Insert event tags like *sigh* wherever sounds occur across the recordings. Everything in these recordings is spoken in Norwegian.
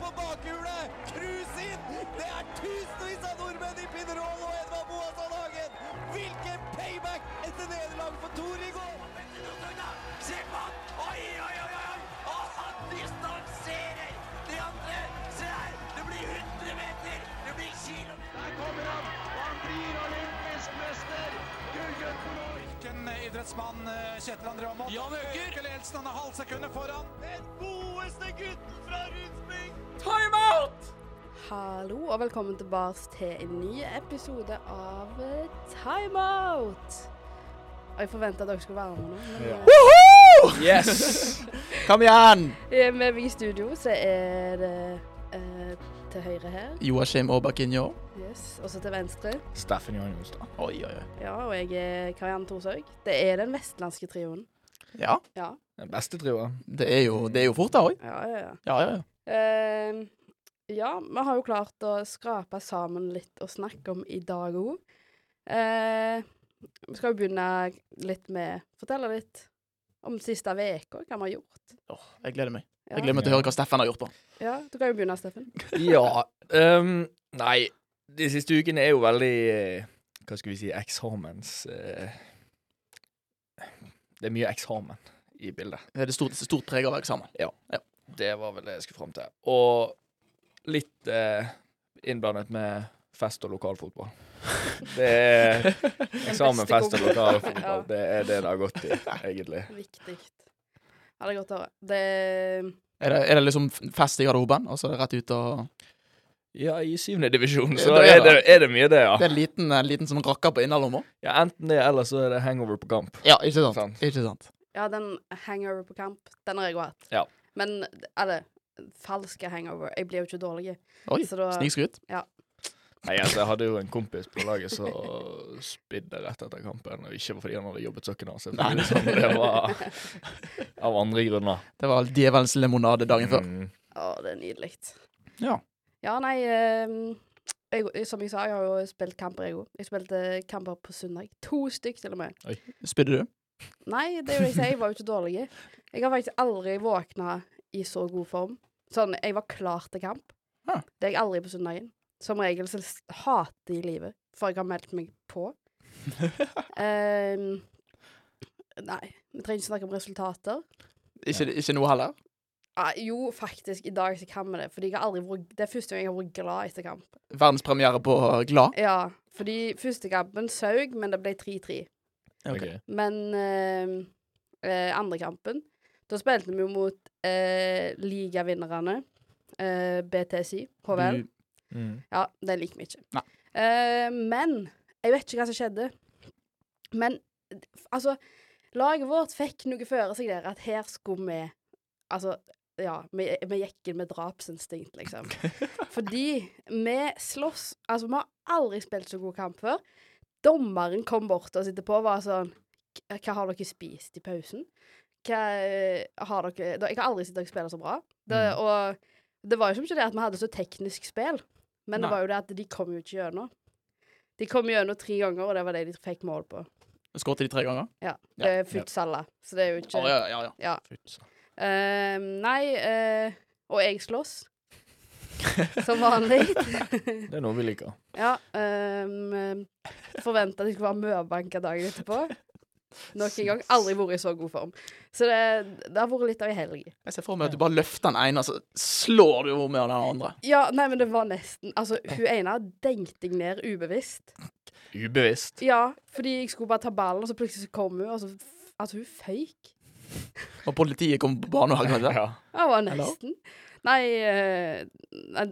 på bakhjulet! Cruise inn! Det er tusenvis av nordmenn i Pinerol og Edvard Boasson Hagen! Hvilken payback etter nederlaget for Tor i går! Hvilken idrettsmann eh, Kjetil André Aamodt? Jan Øker. Øker Elsen, han er halvsekundet foran. Den godeste gutten fra Rundsbygd! Hallo og velkommen tilbake til en ny episode av eh, Timeout. Og Jeg forventa at dere skulle være med nå. Men eh, Yes! Kom igjen! med meg i studio så er det eh, til høyre her. Joakim Åbakinjo. Yes. Og så til venstre. Steffen Johan Jonstad. Oi, oi, oi. Ja, og jeg er Karianne Thorshaug. Det er den vestlandske trioen. Ja, Ja, Den beste trioen. det er jo, det er jo fort det òg. ja, ja. ja. Ja, ja, ja. Uh, ja, vi har jo klart å skrape sammen litt å snakke om i dag òg. Uh, vi skal jo begynne litt med Fortelle litt om siste uka, hva vi har gjort. Åh, jeg gleder meg. Ja. Jeg gleder meg til å høre hva Steffen har gjort på. ja, Du kan jo begynne, Steffen. *laughs* Ja. Um, nei, de siste ukene er jo veldig eh, Hva skal vi si eksamens uh, Det er mye eksamen i bildet. Det er det stort, stort preg av eksamen. Det var vel det jeg skulle fram til. Og litt uh, innblandet med fest og lokalfotball. *laughs* Det er eksamen, fest og lokalfotball. Det er det det har gått i, egentlig. Viktig. Ja, det er godt å høre. Det Er det, er det liksom fest i garderoben, og så er det rett ut og Ja, i syvende divisjon så det er er det, er det mye det, ja. Det er en liten, en liten sånn rakker på innerlomma? ja. Enten det, eller så er det hangover på kamp. Ja, ikke sant? Sant. Ikke sant? Ja, den hangover på kamp, den har jeg òg hatt. Ja. Men eller falske hangover. Jeg blir jo ikke dårlig. Oi, snikskryt. snikskryt. Nei, altså, jeg hadde jo en kompis på laget som spydde rett etter kampen. Og ikke fordi han hadde jobbet sokken av seg. Nei. Liksom, det var av andre grunner. Det var djevelens limonade dagen før. Mm. Å, det er nydelig. Ja. Ja, nei ehm, jeg, Som jeg sa, jeg har jo spilt kamper, jeg òg. Jeg spilte kamper på søndag. To stykk, til og med. Spydde du? Nei, det vil jeg si. jeg var jo ikke dårlig. Jeg har faktisk aldri våkna i så god form. Sånn, jeg var klar til kamp. Ah. Det er jeg aldri på søndagen. Som regel så hater jeg livet, for jeg har meldt meg på. um, *laughs* nei, vi trenger ikke snakke om resultater. Ikke, ikke noe heller? Ah, jo, faktisk, i dag så kan vi det. Fordi jeg har aldri vært Det er første gang jeg har vært glad etter kamp. Verdenspremiere på Glad? Ja, fordi første kampen saug, men det ble 3-3. Ok. Ok. Men eh, eh, andre kampen, da spilte vi jo mot eh, ligavinnerne. Eh, BTSI, HVL. Du- Mm. Ja, det liker vi ikke. Eh, men jeg vet ikke hva som skjedde. Men altså Laget vårt fikk noe føre seg der at her skulle vi Altså, ja, vi, vi gikk inn med drapsinstinkt, liksom. *laughs* Fordi vi slåss Altså, vi har aldri spilt så god kamp før. Dommeren kom bort og etterpå og var sånn Hva har dere spist i pausen? Hva eh, har dere Jeg har aldri sett dere spille så bra. Det, Mm. Og det var jo som ikke det at vi hadde så teknisk spill, men det var jo det at de kom jo ikke gjennom. De kom gjennom tre ganger, og det var det de fikk mål på. Skåret de tre ganger? Ja. Det er futsala, så det er jo ikke ja, ja, ja. Ja. Futs. Uh, nei, uh, og jeg slåss. *laughs* Som vanlig. *laughs* Det er noe vi liker. ja. Um, Forventa at jeg skulle være mørbanka dagen etterpå. Nok en gang. Aldri vært i så god form. Så det, det har vært litt av ei helg. Jeg ser for meg at du bare løfter den ene, så slår du med den andre. Ja, nei, men det var nesten Altså, hun ene dengte jeg ned ubevisst. Ubevisst. Ja, fordi jeg skulle bare ta ballen, og så plutselig kom hun, og så Altså, hun føyk. Og politiet kom på banen kanskje? Ja. Det var nesten. Nei, eh,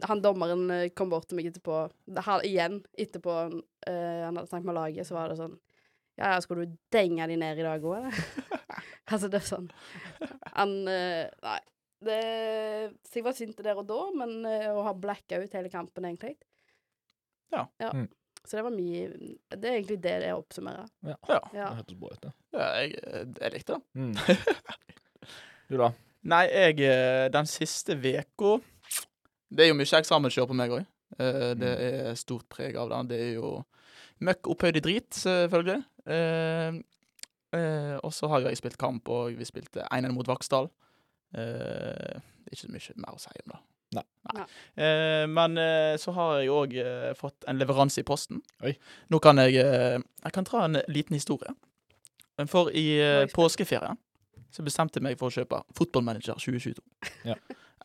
han dommeren eh, kom bort til meg etterpå. Her, igjen, etterpå eh, han hadde snakket med laget, så var det sånn Ja, ja, skal du denge de ned i dag òg, eller? *laughs* altså, det er sånn Han uh, Nei. Det, så jeg var sint der og da, men uh, å ha blacka ut hele kampen, egentlig. Ja. Mm. Så det var mye Det er egentlig det det oppsummerer. Ja. Ja. Ja. Det hørtes bra ut, det. Ja, jeg, jeg likte det. Mm. *laughs* Du, da? Nei, jeg eh, Den siste uka Det er jo mye eksamenskjør på meg òg. Det er stort preg av det. Det er jo møkk opphøyd i drit, selvfølgelig. Uh, uh, og så har jo jeg spilt kamp, og vi spilte 1-1 mot Vaksdal. Eh, det er ikke så mye mer å si om det. Nei. Nei. Eh, men eh, så har jeg òg eh, fått en leveranse i posten. Oi. Nå kan jeg eh, Jeg kan dra en liten historie. For i eh, påskeferien så bestemte jeg meg for å kjøpe Fotballmanager 2022. Ja.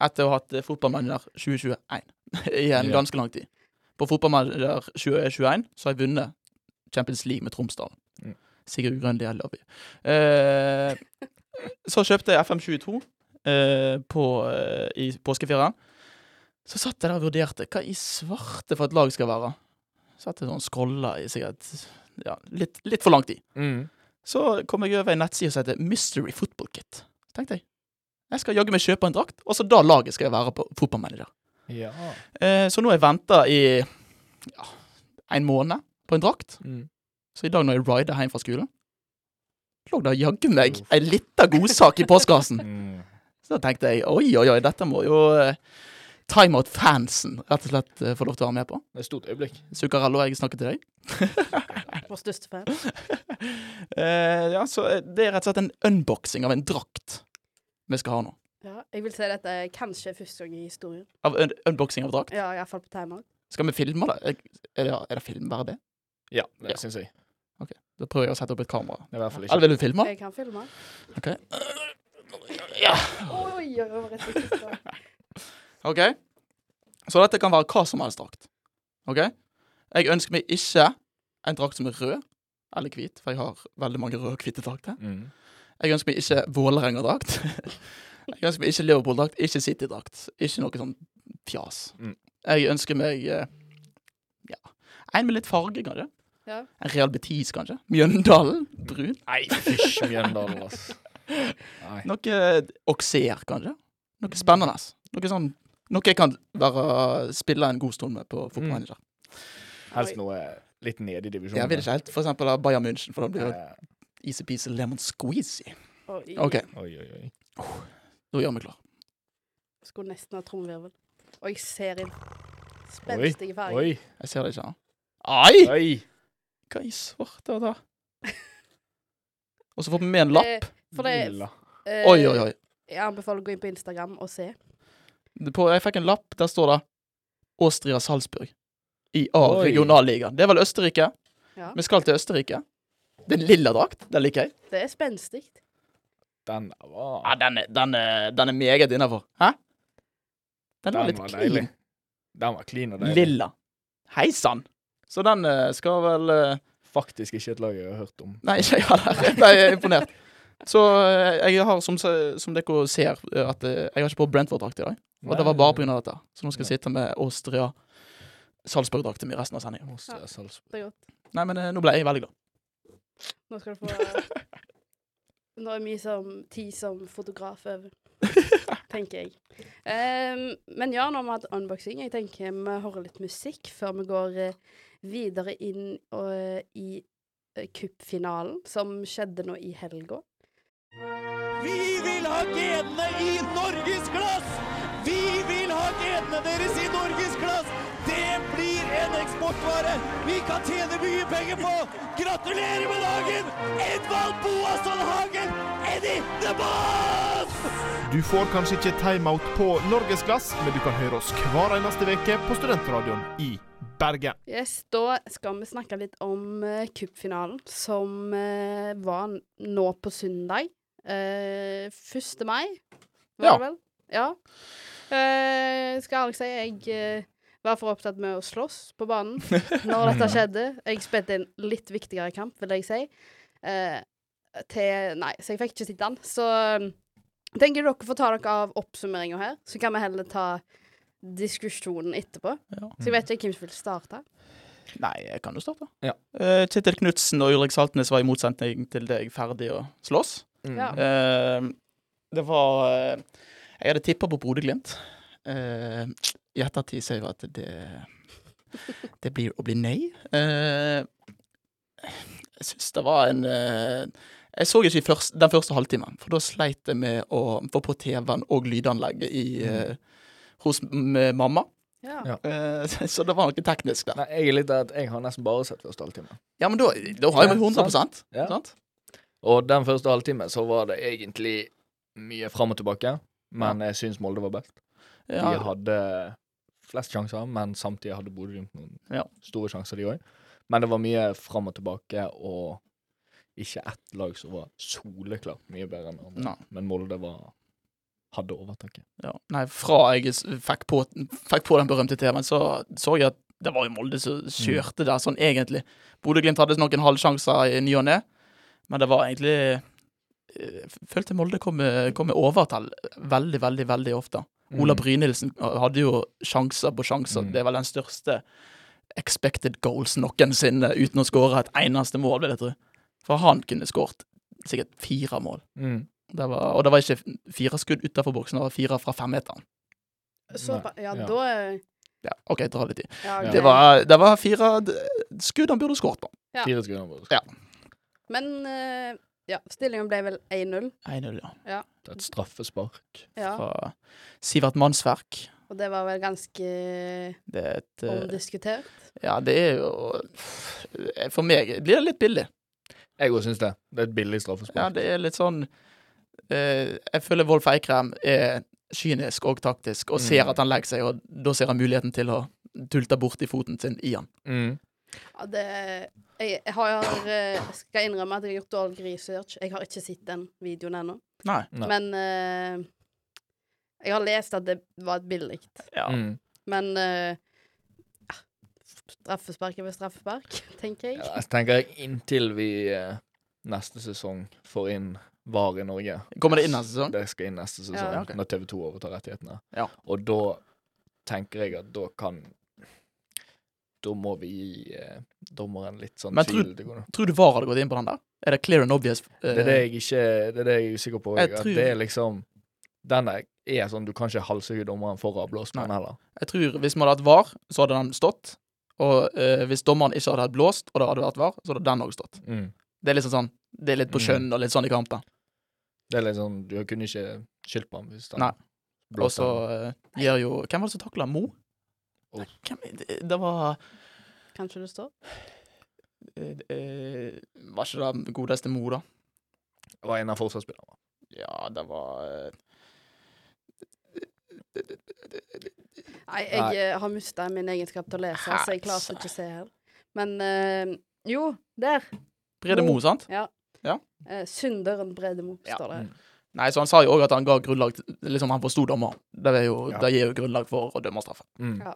Etter å ha hatt Fotballmanager 2021 *laughs* i en ganske lang tid. På Fotballmanager 2021 så har jeg vunnet Champions League med Tromsdal. Mm. Sigurd Grønli, I love you. Eh, så kjøpte jeg FM22 eh, på, eh, i påskeferien. Så satt jeg der og vurderte hva i svarte for et lag skal være. Satt jeg sånn scrolla i sikkert ja, litt, litt for lang tid. Mm. Så kom jeg over en nettside som heter Mystery Football Kit. Så tenkte jeg jeg skal jaggu meg kjøpe en drakt, og så da laget skal jeg være på fotballmanager. Ja. Eh, så nå har jeg venta i ja, en måned på en drakt. Mm. Så i dag når jeg rider hjem fra skolen, lå det jaggu meg ei lita godsak i postkassen. *laughs* Mm. Så da tenkte jeg oi, oi, oi, dette må jo eh, Timeout-fansen rett og slett eh, få lov til å være med på. Det er et stort øyeblikk. Zuccarello, jeg snakker til deg. *laughs* Vår største fan. *laughs* Eh, ja, så eh, det er rett og slett en unboxing av en drakt vi skal ha nå. Ja, jeg vil si dette er kanskje første gang i historien. Av un unboxing av drakt. Ja, iallfall på timer. Skal vi filme det? Er det, er det filmverdig? Ja, det Ja. syns jeg. Da prøver jeg å sette opp et kamera. Det er i hvert fall ikke. Eller vil du filme? Jeg kan filme. OK. Ja. Oi, jeg var rett og. OK. Så dette kan være hva som helst drakt. OK? Jeg ønsker meg ikke en drakt som er rød eller hvit, for jeg har veldig mange røde og hvite drakter. Mm. Jeg ønsker meg ikke Vålerenga-drakt. *laughs* Jeg ønsker meg ikke Liverpool-drakt, ikke City-drakt. Ikke noe sånn fjas. Mm. Jeg ønsker meg eh, ja, en med litt farge, kanskje. Ja. En Real Betis, kanskje. Mjøndalen, brun. Nei, fysj, Mjøndalen, altså. Nei. Noe okser, kanskje. Noe spennende. Noe sånn Noe jeg kan være, spille en god stund med på fotballmanager. Helst noe litt nede i divisjonen. Jeg vil ikke helt for eksempel Bayern München, for da blir det Eh, easy-peasy lemon squeezy. Oi. OK, Oi, oi, oi. da gjør vi klar. Skulle nesten ha trommevirvel. Og jeg ser inn. Spenstige farger. Oi, Jeg ser det ikke. Ai! oi. Hva i svarte er det? Og så får vi med en lapp. Eh, For det eh, Oi, oi, oi. Jeg anbefaler å gå inn på Instagram og se. På, jeg fikk en lapp, der står det Austria Salzburg i A Oi. regionalligaen. Det er vel Østerrike? Ja. Vi skal til Østerrike. Det er en lilla drakt. Den liker jeg. Det er spenstig. Den var Ja, den er, den er, den er meget innafor. Hæ? Den var litt var clean. deilig. Den var clean og deilig. Lilla. Hei sann. Så den uh, skal vel uh, Faktisk ikke et lag jeg har hørt om. Nei, ikke jeg heller. *laughs* Jeg er imponert. Så eh, jeg har, som, som dere ser, at jeg har ikke på Brentford-drakt i dag. Og det var bare pga. dette. Så nå skal jeg sitte med Austria Salzburg-drakten min resten av sendinga. Austria Salzburg. Det godt. Nei, men nå ble jeg veldig glad. Nå skal du få *laughs* Nå er mye som tid som fotograf over, *laughs* tenker jeg. Um, men ja, nå har vi hatt unboxing. Jeg tenker vi hører litt musikk før vi går eh, videre inn og, i uh, cupfinalen, som skjedde nå i helga. Vi vil ha genene i norgesglass! Vi vil ha genene deres i norgesglass! Eksportvare vi kan tjene mye penger på! Gratulerer med dagen, Edvald Boasson Hagen, Eddie the Boss! Du får kanskje ikke timeout på Norgesglass, men du kan høre oss hver eneste uke på Studentradioen i Bergen. Yes, da skal vi snakke litt om uh, cupfinalen, som uh, var nå på søndag. Uh, 1. mai, var Ja. det vel? Ja. Uh, skal Alex si, jeg eh, var for opptatt med å slåss på banen *laughs* når dette skjedde. Jeg spilte en litt viktigere kamp, vil jeg si. Eh, til Nei, så jeg fikk ikke sitte den. Så eh, tenker dere får ta dere av oppsummeringa her, så kan vi heller ta diskusjonen etterpå. Ja. Så jeg vet ikke hvem som vil starte. Nei, jeg kan jo starte. Ja. Uh, Kjetil Knutsen og Ulrik Saltnes var i motsetning til deg ferdig å slåss. Mm. Ja. Uh, det var uh, Jeg hadde tippa på Bodø-Glimt. I ettertid ser jo at det Det blir å bli nei. Eh, jeg syns det var en eh, Jeg så ikke først, den første halvtimen, for da sleit jeg med å få på TV-en og lydanlegget i, eh, hos mamma. Ja. Eh, *laughs* så det var noe teknisk der. Nei, jeg er litt at jeg har nesten bare sett første halvtime. Ja, men da, da har jeg meg 100 Ja. sant? Og den første halvtimen så var det egentlig mye fram og tilbake, men jeg syns Molde var best. Ja, De hadde flest sjanser, men samtidig hadde Bodø-Glimt noen Ja. store sjanser, de òg. Men det var mye fram og tilbake, og ikke ett lag som var soleklart mye bedre enn andre. Nei. Men Molde var hadde overtaket. Ja. Nei, fra jeg fikk på, fikk på den berømte TV-en, så så jeg at det var jo Molde som kjørte der, sånn egentlig. Bodø-Glimt hadde noen halvsjanser i ny og ne, men det var egentlig Jeg følte Molde kom med, kom med overtall veldig, veldig, veldig ofte. Ola Brynildsen hadde jo sjanser på sjanser. Mm. Det er vel den største expected goals noensinne, uten å skåre et eneste mål, vil jeg tro. For han kunne skåret sikkert fire mål. Mm. Det var, og det var ikke fire skudd utenfor boksen, det var fire fra femmeteren. Så, ja, ja. da er- Ja, OK, dra litt i. ja, okay. Det var, det var fire skudd han burde skåret på. Ja. Fire skudd han burde skåret. Ja. Men eh, ja, stillingen ble vel 1-0. 1-0, ja. Det er et straffespark. Ja. Fra Sivert Mannsverk. Og det var vel ganske Det et eh, omdiskutert. Ja, det er jo For meg blir det litt billig. Jeg òg syns det. Det er et billig straffespark. Ja, det er litt sånn eh, Jeg føler Wolf Eikrem er kynisk og taktisk, og ser Mm. at han legger seg, og da ser han muligheten til å tulte borti foten sin i han. Mm. Ja, det Jeg, jeg har jeg skal innrømme at jeg har gjort dårlig research. Jeg har ikke sett den videoen ennå. Nei. Nei. Men eh, jeg har lest at det var et billig. Ja. Mm. Men eh, ja, straffespark er vel straffespark, *laughs* tenker jeg. Ja, jeg tenker jeg inntil vi eh, neste sesong får inn VAR i Norge Kommer det inn neste sesong? Det skal inn neste sesong, Ja. når TV2 overtar rettighetene. Ja. Og da tenker jeg at da kan Da må vi gi eh, dommeren litt sånn Men tror- tvil. Tror du VAR hadde gått inn på den der? Er det clear and obvious? eh, Det er det jeg ikke Det er det jeg er usikker på. Jeg Jeg, tror- det er liksom Den er, sånn Du kan ikke halshugge dommeren for å ha blåst på den heller. Jeg tror hvis man hadde hatt VAR, så hadde den stått. Og eh, hvis dommeren ikke hadde hatt blåst, og det hadde vært VAR, så hadde den òg stått. Mm. Det er liksom sånn Det er litt på Mm. skjønn og litt sånn i kampen. Det er litt sånn Du kunne ikke skyldt på ham hvis han Nei. Og så eh, gjør jo Hvem var det som takla Mo? Oh. Nei, det, det var Kanskje det står? eh, eh, Var ikke det godeste Mo, da? Det var en av forsvarsspillerne. Ja, det var eh, Nei, jeg Nei. har mista min egenskap til å lese, så jeg klarte ikke å se her. Men eh, jo, der. Brede Mo, sant? Ja. Ja. Eh, Synderen Brede Mo, står det. Mm. Nei, så han sa jo òg at han ga grunnlag til- Liksom han forsto dommer. Det, er jo, Ja. det gir jo grunnlag for å dømme straffe. Mm. Ja.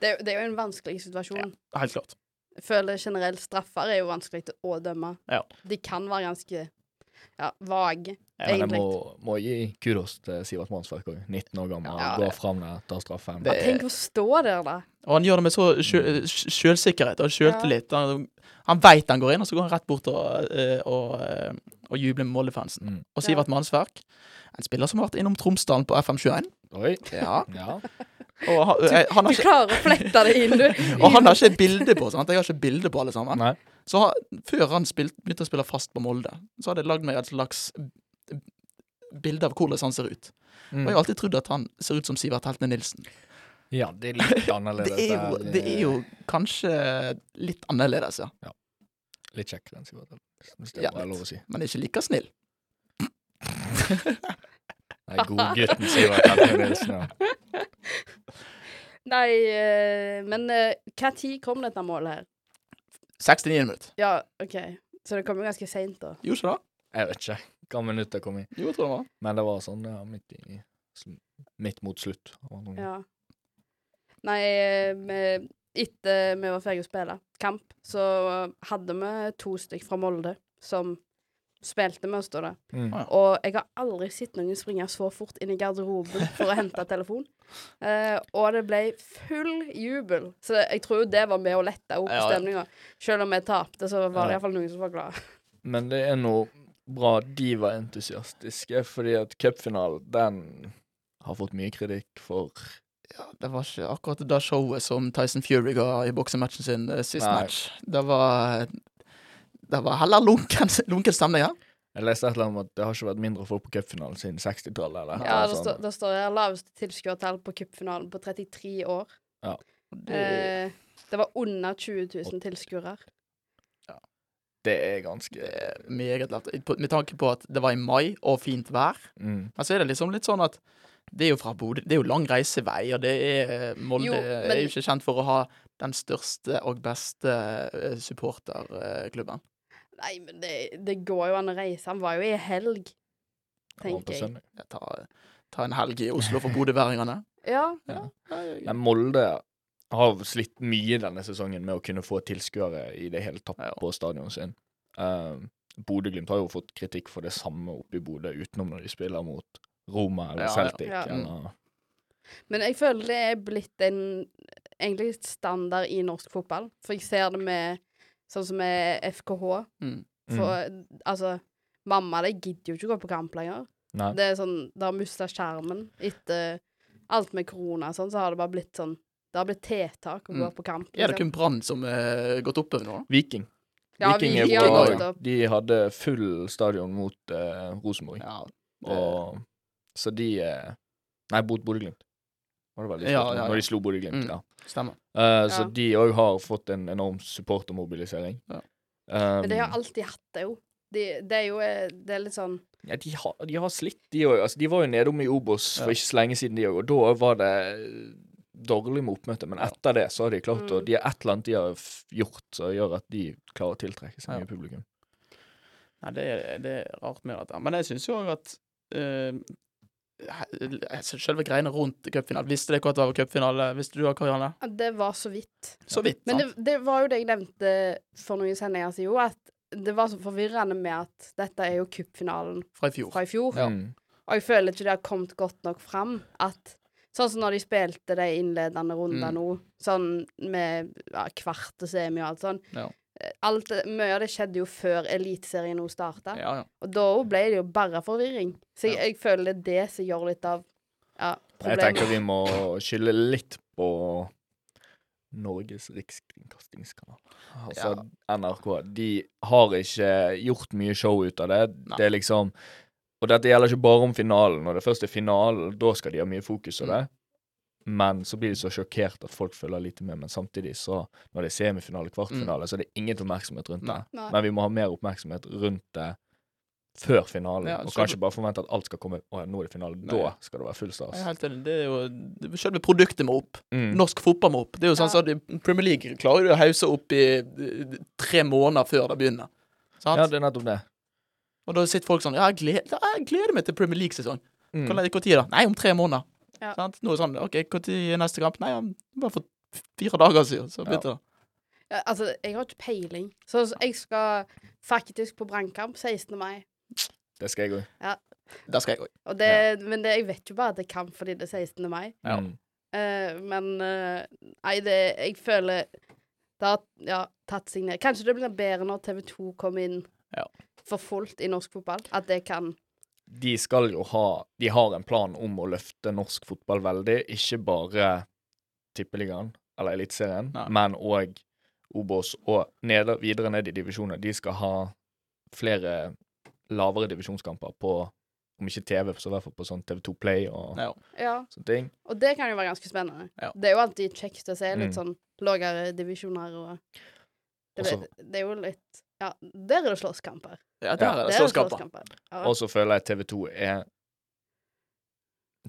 Det, er jo- det er jo en vanskelig situasjon. Ja, Helt klart. Jeg føler generelt straffer er jo vanskelig å dømme. Ja. De kan være ganske ja, vag, Ja, Men jeg må, må gi kudos til Sivert Mannsverk òg. 19 år gammel. Ja. Går fram der, tar straffen. Det- tenk å stå der, da. Og han gjør det med så sjølsikkerhet og sjøltillit. Han, han veit han går inn, og så går han rett bort og, eh, og, eh, og jubler med Molde-fansen. Mm. Og Sivert Mannsverk, en spiller som har vært innom Tromsdalen på FM21. Oi. Ja. Ja. Og han, du, han, har Du ikke, klarer å flette det inn, du. *laughs* og han har ikke bilde på, sant? Jeg har ikke bilde på alle sammen. Nei. Så har, før han spilt, begynte å spille fast på Molde, så hadde jeg lagd meg et slags bilde av hvordan han ser ut. Og jeg har alltid trodd at han ser ut som Sivert Heltene Nilsen. Ja, det er litt annerledes. Det er jo, det er jo kanskje litt annerledes, ja. Litt kjekkere enn Sivert. Hvis det Ja, er lov å si. Men ikke like snill. *laughs* Nei, godgutten Sivert Heltene Nilsen. Ja. Nei, eh, men når tid kom dette målet her? 69 minutter. Ja, OK. Så det kom jo ganske seint, da. Gjorde ikke det? Jeg vet ikke hva minutt det kom i, Jo, jeg tror det var. men det var sånn ja, midt, i, midt mot slutt. Ja. Nei, vi- etter vi var ferdig å spille kamp, så hadde vi to stykk fra Molde som spilte med oss da. Mm. Og jeg har aldri sett noen springe så fort inn i garderoben for å hente telefon. Uh, *laughs* og det ble full jubel. Så jeg tror jo det var med å lette opp Ja, ja. stemninga. Selv om vi tapte, så var det Ja. iallfall noen som var glad. Men det er noe bra de var entusiastiske, fordi at cupfinalen, den har fått mye kritikk for Ja, det var ikke akkurat det showet som Tyson Fury ga i boksematchen sin eh, sist Nei. match. Det var Det var heller lunken, *laughs* lunken stemning her. Jeg leste et eller annet om at det har ikke vært mindre folk på cupfinalen siden 60-tallet. eller Ja, det står, det står her laveste tilskuertall på cupfinalen på 33 år. Det, Eh, det var under 20 000 tilskuere. Ja. Det er ganske det er meget lavt. Med tanke på at det var i mai og fint vær. mm. Men så er det liksom litt sånn at Det er jo fra Bodø. Det er jo lang reisevei, og det er Molde Jo, er jo ikke kjent for å ha den største og beste eh, supporterklubben. Nei, men det, det går jo an å reise. Han var jo i helg, tenker jeg. Jeg tar, ta, en helg i Oslo for bodøværingene. *laughs* Ja. Ja. Men Molde har slitt mye denne sesongen med å kunne få tilskuere i det hele tatt Ja. på stadionet sin. Um, Bodø-Glimt har jo fått kritikk for det samme oppe i Bodø, utenom når de spiller mot Roma eller Ja, ja. Celtic. Ja. Eller, Men jeg føler det er blitt en egentlig standard i norsk fotball. For jeg ser det med sånn som med FKH. Mm. For altså Mamma de gidder jo ikke gå på kamp lenger. Nei. Det er sånn, Det har mista skjermen etter alt med korona og sånn, så har det bare blitt sånn Det har blitt tiltak å gå Mm. på kamp. Er det liksom. kun Brann som er gått oppover nå? Viking. Ja, Viking vi- er de har bra. De hadde full stadion mot uh, Rosenborg. Ja. Og, så de eh, Nei, mot Bodø-Glimt. Var det vel de Ja, ja, ja. Når de slo Bodø-Glimt, Mm. ja. Stemmer. Uh, Så Ja. de òg har fått en enorm supportermobilisering. Ja. Um, Men de har alltid hatt det, jo. De, det er jo eh, Det er litt sånn ja, de, har, de har slitt, de òg. Altså, de var jo nedom i Obos Ja. for ikke så lenge siden, de òg. Og da var det dårlig med oppmøte. Men etter det så har de klart å Mm. De har et eller annet de har gjort som gjør at de klarer å tiltrekke seg Ja. mye publikum. Nei, det er, det er rart med dette. Men jeg syns jo òg at uh, Selve greiene rundt cupfinalen Visste dere at det var cupfinale? Visste du Karianne? Det var så vidt. Så vidt, Men det, det var jo det jeg nevnte for noen sendinger siden, jo, at det var så forvirrende med at dette er jo cupfinalen Fra i fjor. fra i fjor. Ja. Mm. Og jeg føler ikke det har kommet godt nok fram at Sånn som når de spilte de innledende rundene Mm. nå, sånn med ja, kvart og semi og alt sånn. Ja. Alt, mye av det skjedde jo før Eliteserien nå starta. Ja, ja. Og da ble det jo bare forvirring. Så jeg, Ja. jeg føler det er det som gjør litt av ja, Jeg tenker vi må skylde litt på Norges rikskringkastingskanal. Altså NRK. De har ikke gjort mye show ut av det. Nei. Det er liksom Og dette gjelder ikke bare om finalen. Når det først er finalen, da skal de ha mye fokus på Mm. Men så blir de så sjokkert at folk følger lite med. Men samtidig, så når det er semifinale, kvartfinale, så er det ingen oppmerksomhet rundt det. Mm. Nei. Men vi må ha mer oppmerksomhet rundt det før finalen. Ja, og kanskje bare forvente at alt skal komme Å ja, nå er det finale. Nei. Da skal det være full Jeg stas. er helt enig. Det er jo det- Selve produktet må opp. Mm. Norsk fotball må opp. Det er jo sånn Ja. så Premier League klarer jo å hause opp i tre måneder før det begynner. Sant? Ja, det er nettopp det. Og da sitter folk sånn Ja, jeg gleder, jeg gleder meg til Premier League-sesong. Mm. Når da? Nei, om tre måneder. Ja. Sant? Nå er sånn OK, når er neste kamp? Nei, bare for fire dager siden, så begynte det. Ja, altså, jeg har ikke peiling. Så jeg skal faktisk på brannkamp 16. mai. Det skal jeg òg. Det skal jeg òg. Ja. Men det, jeg vet jo bare at det er kamp fordi det er 16. mai. Ja. Eh, men uh, Nei, det Jeg føler det har ja, tatt seg ned. Kanskje det blir bedre når TV2 kommer inn Ja. for fullt i norsk fotball. At det kan De skal jo ha De har en plan om å løfte norsk fotball veldig. Ikke bare Tippeligaen eller Eliteserien, men òg Obos og ned, videre ned i divisjoner. De skal ha flere lavere divisjonskamper på om ikke TV, så i hvert fall på sånn TV2 Play og Ja. Ja. sånne ting. Og det kan jo være ganske spennende. Ja. Det er jo alltid kjekt å se litt Mm. sånn lavere divisjoner og det, Også- det er jo litt Ja, der er det slåsskamper. Ja, der er det slåsskamper. Ja. Og så føler jeg TV2 er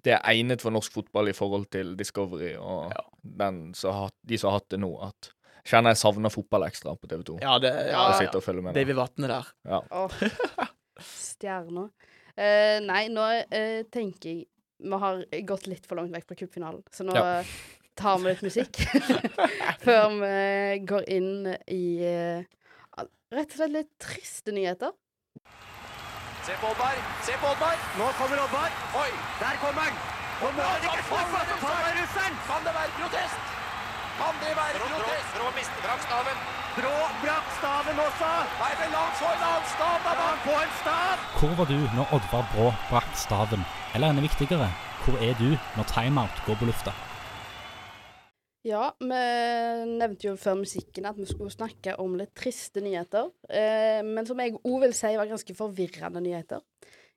Det er egnet for norsk fotball i forhold til Discovery og Ja. den som de som har hatt det nå. At kjenner jeg savner fotball ekstra på TV2. Ja, det Ja, Å ja, sitte og med. der. Vatne der. Ja. Åh, Stjerner. Uh, nei, nå uh, tenker jeg Vi har gått litt for langt vekk fra cupfinalen, så nå Ja. tar vi litt musikk *laughs* før vi går inn i eh, rett og slett litt triste nyheter. Se på Oddvar. Se på Oddvar. Nå kommer Oddvar. Oi, der kommer han. Og nå er det ikke for faller russeren. Kan det være protest? Kan det være protest? Brå mister brakk staven. Brå brakk staven også. Nei, men la han få en annen stav, da. La han få en stav. Hvor var du når Oddvar Brå brakk staven? Eller enda viktigere, hvor er du når timeout går på lufta? Ja, vi nevnte jo før musikken at vi skulle snakke om litt triste nyheter. Eh, men som jeg òg vil si var ganske forvirrende nyheter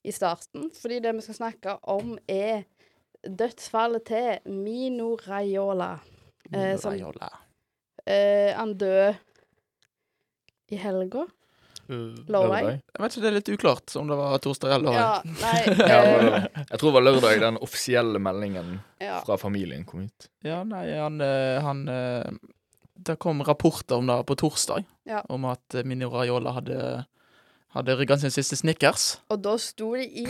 i starten. Fordi det vi skal snakke om, er dødsfallet til Mino Raiola. Eh, Mino Raiola. eh, Han døde i helga. Lørdag? Jeg vet ikke, det er litt uklart om det var torsdag eller lørdag. *laughs* Ja, nei Ja, eh, men jeg tror det var lørdag den offisielle meldingen ja. fra familien kom ut. Ja, nei, han, eh, han eh, Det kom rapporter om det på torsdag, Ja. om at eh, Mini Raiola hadde, hadde rygga sin siste Snickers. Og da sto det i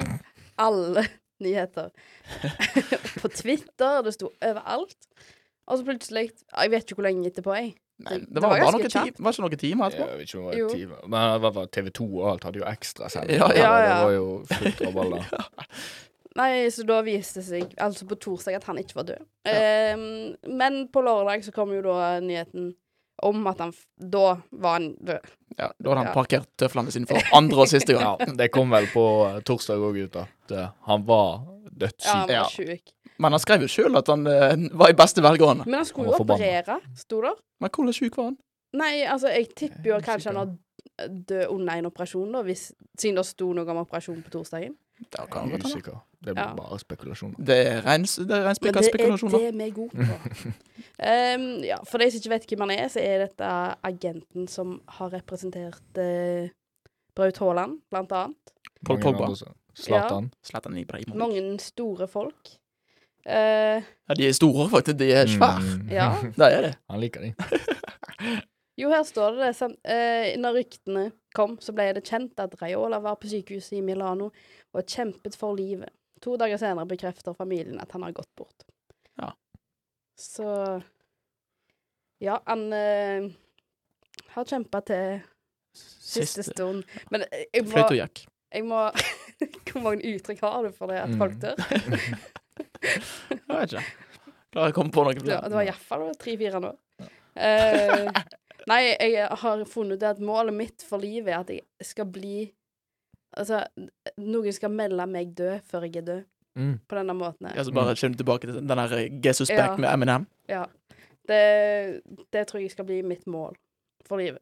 alle *laughs* nyheter. *laughs* på Twitter, det sto overalt. Og så plutselig Jeg vet ikke hvor lenge etterpå, jeg. Nei, Det- det, det var, var ganske noen kjapt. var ikke noen timer Jeg etterpå. vet ikke om det var time. men i hvert TV 2 og alt hadde jo ekstra sending. Ja, ja. Ja, ja. Det var jo fullt rabalder. *laughs* Nei, så da viste det seg, altså på torsdag, at han ikke var død. Ehm, men på lørdag så kom jo da nyheten om at han Da var han død. Ja, da hadde han Ja. parkert tøflene sine for andre og siste gang. *laughs* Ja, det kom vel på eh, torsdag òg ut at eh, han var dødssyk. Ja, han var Ja. Men han skrev jo sjøl at han eh, var i beste velgående. Men han skulle Han jo var operere, sto der. Men hvordan sjuk var han? Nei, altså, jeg tipper jo Jeg er kanskje han har død under en operasjon, da, hvis, siden det sto noe om operasjon på torsdagen. Det kan er godt hende. usikker. Det Ja. er bare spekulasjoner. Det er rein, det er Men reinspikka det er spekulasjoner. det vi er gode på. *laughs* Ehm, ja, for de som ikke vet hvem han er, så er dette agenten som har representert uh, Braut Haaland, blant annet. Paul Mange Pogba. andre som- Zlatan. Zlatan Ibrahimovic. Mange store folk. Eh, Ja, de er store, faktisk. De er svære. Mm. ja. *laughs* Det er det. Han liker de. *laughs* Jo, her står det det. Eh, når ryktene kom, så ble det kjent at Raiola var på sykehuset i Milano og kjempet for livet. To dager senere bekrefter familien at han har gått bort. Ja. Så Ja, han uh, har kjempa til siste Siste. stund. Men jeg må, Fløyte og jakk. jeg må *laughs* Hvor mange uttrykk har du for det at Mm. folk dør? Jeg vet ikke. Klarer jeg å komme på noe Ja, flere? det var iallfall tre-fire nå. Eh, nei, jeg har funnet ut at målet mitt for livet er at jeg skal bli Altså, noen skal melde meg død før jeg er død, Mm. på denne måten her. Ja, så bare kommer du tilbake til den der Jesus Ja. Med Eminem. Ja. Det, det tror jeg skal bli mitt mål for livet.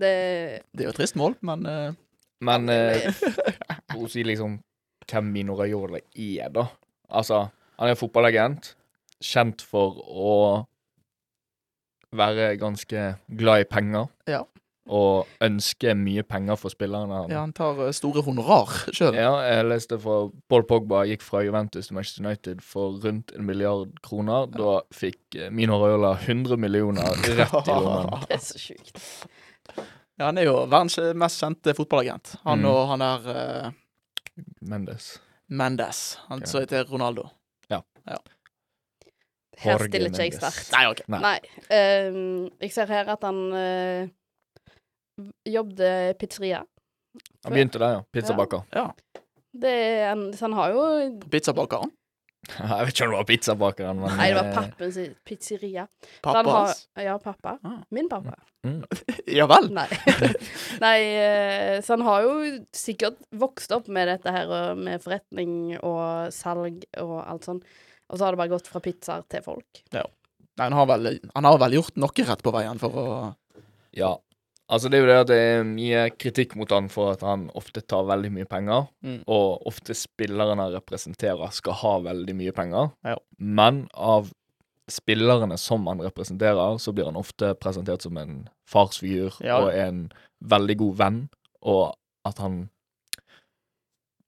Det Det er jo et trist mål, men uh... Men uh, Hun sier liksom hvem Mino Raiola er, da. Altså, han er fotballagent. Kjent for å være ganske glad i penger. Ja. Og ønske mye penger for spillerne. ja, han tar eh, store honorar sjøl. Ja, jeg leste fra Paul Pogba gikk fra Juventus til Manchester United for rundt en milliard kroner. Da fikk eh, Mino Raiola 100 millioner rett i lommen. *laughs* er så sjukt. Ja, han er jo verdens mest kjente fotballagent. Han Mm. og han er uh... Mendes. Mendes. Han Ja. som heter Ronaldo. Her Jorge stiller ikke jeg sterkt. Nei, OK. Nei. Nei. Um, jeg ser her at han uh, jobbet pizzeria. Han begynte der, ja. Pizzabaker. Ja. Det er en, så han har jo Pizzabakeren. *laughs* Jeg vet ikke om det var pizzabakeren, men Nei, det var eh, pappens pizzeria. Pappas? Har, ja, pappa. Ah. Min pappa. Mm. *laughs* Ja vel. Nei. *laughs* Nei, eh, så han har jo sikkert vokst opp med dette her med forretning og salg og alt sånn. Og så har det bare gått fra pizzaer til folk. Nei, han har, vel, han har vel gjort noe rett på veien for å Ja. Altså, det er jo det at det er mye kritikk mot han for at han ofte tar veldig mye penger, Mm. og ofte spillerne han representerer, skal ha veldig mye penger. Ja. Men av spillerne som han representerer, så blir han ofte presentert som en farsfigur Ja. og en veldig god venn, og at han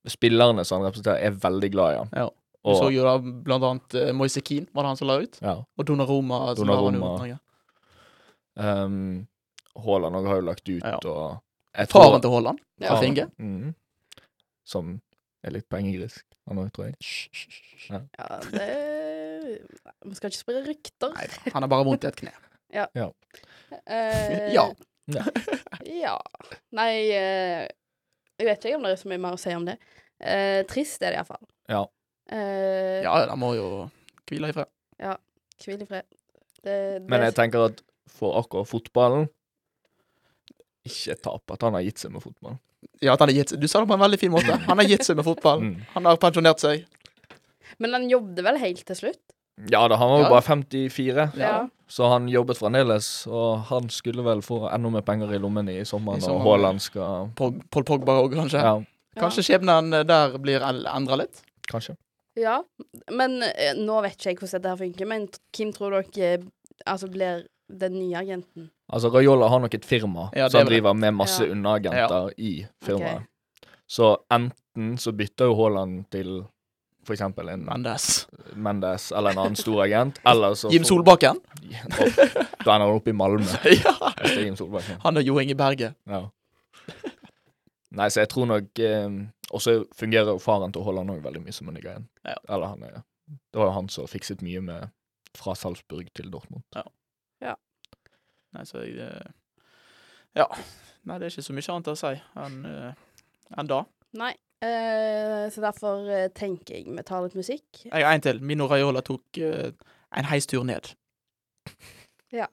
Spillerne som han representerer, er veldig glad i han. Ja. Du så jo da blant annet uh, Moise Keane, var det han som la ut? ja. Og Donnaroma. Norge. Um, Haaland òg har jo lagt ut, Ja. og Faren til Haaland, fra Finge. Mm, Som er litt pengegrisk, han òg, tror jeg. Ja, det Vi skal ikke spre rykter. Nei, han har bare vondt i et kne. *laughs* Eh, Ja. *laughs* ja. Nei, eh, jeg vet ikke om det er så mye mer å si om det. Eh, trist er det iallfall. Ja. Eh, Ja, han må jo hvile i fred. Hvil i fred. Det, det, Men jeg tenker at for akkurat fotballen Ikke tap at han har gitt seg med fotball. Ja, at han har gitt seg. Du sa det på en veldig fin måte. *laughs* Han har gitt seg med fotball. Mm. Han har pensjonert seg. men han jobbet vel helt til slutt? Ja da, han var jo Ja. bare 54, Ja. så han jobbet fremdeles. Og han skulle vel få enda mer penger i lommen i sommeren I når. Haaland skal Pol Paul Pogba òg, kanskje. Ja, Kanskje skjebnen der blir endra litt? kanskje. Ja. Men eh, nå vet ikke jeg hvordan dette funker, men hvem tror dere altså blir den nye agenten. Altså, Raiola har nok et firma Ja, som er driver med masse Ja. underagenter i firmaet. Okay. Så enten så bytter jo Haaland til for eksempel en Mendes. Mendes eller en annen stor agent, *laughs* eller så Jim Solbakken. Da ender han oppe i Malmö. *laughs* ja. Er Jim Solbakken. Han og Jo Inge Berge. Ja. Nei, så jeg tror nok eh, Og så fungerer jo faren til Haaland òg veldig mye som en agent. Ja. Eller han er Det var jo han som fikset mye med fra Salzburg til Dortmund. Nei, så jeg eh, Ja. Nei, det er ikke så mye annet å si enn en da. Nei. Uh, så derfor eh, tenker jeg vi tar litt musikk. Jeg har en til. Mino Raiola tok uh, en heistur ned. Ja.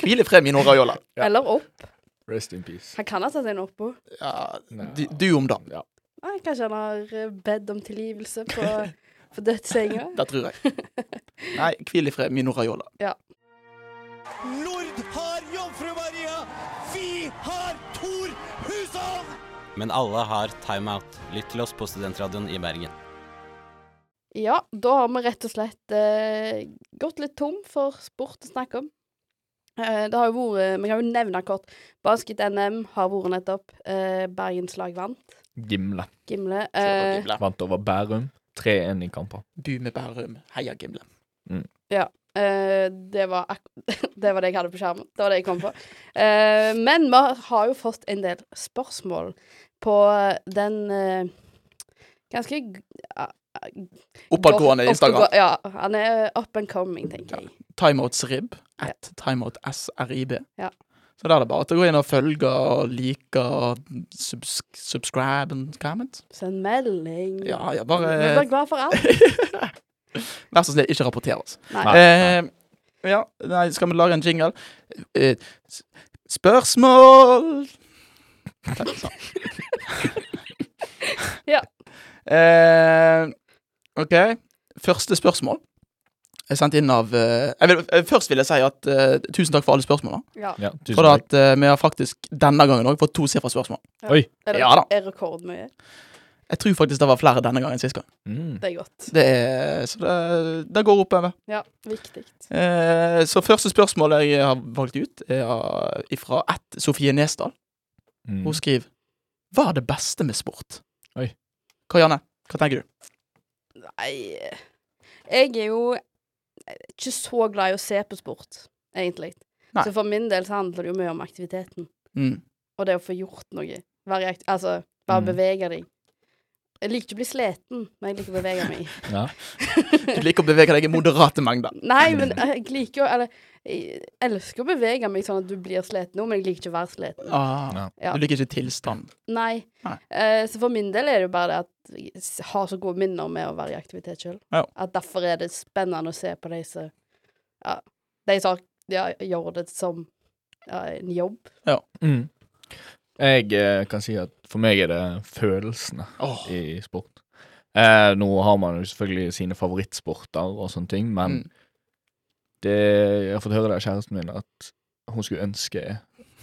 Hvil i fred, Mino Raiola. Ja. Eller opp. Rest in peace. Han kan ha tatt en oppå. Ja, du, du om da. Ja. Nei, kanskje han har eh, bedt om tilgivelse på, på dødssenga. *laughs* Det tror jeg. Nei, hvil i fred, Mino Raiola. Nord har Jomfru Maria! Vi har Tor Hushovd! Men alle har timeout. Lytt til oss på Studentradioen i Bergen. Ja, da har vi rett og slett eh, gått litt tom for sport å snakke om. Eh, det har jo vært Vi kan jo nevne kort. Basket-NM har vært nettopp. Eh, Bergenslag vant. Gimle. Gimle. Eh, Gimle. Vant over Bærum. 3-1 i kamper. Bu med Bærum. Heia Gimle. Eh, det, var *laughs* det var det jeg hadde på skjermen. Det var det jeg kom på. Uh, men vi har jo fått en del spørsmål på den uh, ganske Oppadgående Instagram. Ja, han er up and coming, tenker jeg. Ja. Timeoutsrib At ja. timeoutsrib. Ja. Så da er det bare å gå inn og følge og like og subs subscribe and comment. Send melding. Ja, Vi bare blir glad for alt. *laughs* *laughs* Vær så snill, ikke rapporter oss. Nei. Eh, ja, nei, skal vi lage en jingle? Eh, spørsmål Takk, sånn. *laughs* Ja. Eh, OK. Første spørsmål er sendt inn av eh, jeg vil, eh, Først vil jeg si at eh, tusen takk for alle spørsmålene. Ja. Ja, tusen For takk. at eh, vi har faktisk denne gangen òg fått tosifra spørsmål. Oi. Er det Ja da. er rekordmye. Jeg tror faktisk det var flere denne gangen enn sist gang. Mm. Det er godt. Det er, så det, det går oppover. Ja, viktig. Eh, så første spørsmål jeg har valgt ut, er fra ett Sofie Nesdal. Mm. Hun skriver Hva er det beste med sport? Oi. Karianne, hva tenker du? Nei Jeg er jo ikke så glad i å se på sport, egentlig. Nei. Så for min del så handler det jo mye om aktiviteten. Mm. Og det å få gjort noe. Være i akt altså, bare Mm. bevege deg. Jeg liker ikke å bli sliten, men jeg liker å bevege meg. *laughs* Ja. Du liker å *laughs* bevege deg i moderate mengder. Nei, men jeg liker jo Eller jeg elsker å bevege meg sånn at du blir sliten nå, men jeg liker ikke å være sliten. Ah, Ja. Du liker ikke tilstand. Nei. Nei. Uh, så for min del er det jo bare det at jeg har så gode minner med å være i aktivitet sjøl. Ja. At derfor er det spennende å se på de som Ja, de som ja, gjør det som ja, en jobb. Ja. Mm. Jeg eh, kan si at for meg er det følelsene Åh. i sport. Eh, nå har man jo selvfølgelig sine favorittsporter og sånne ting, men Mm. det, jeg har fått høre det av kjæresten min at hun skulle ønske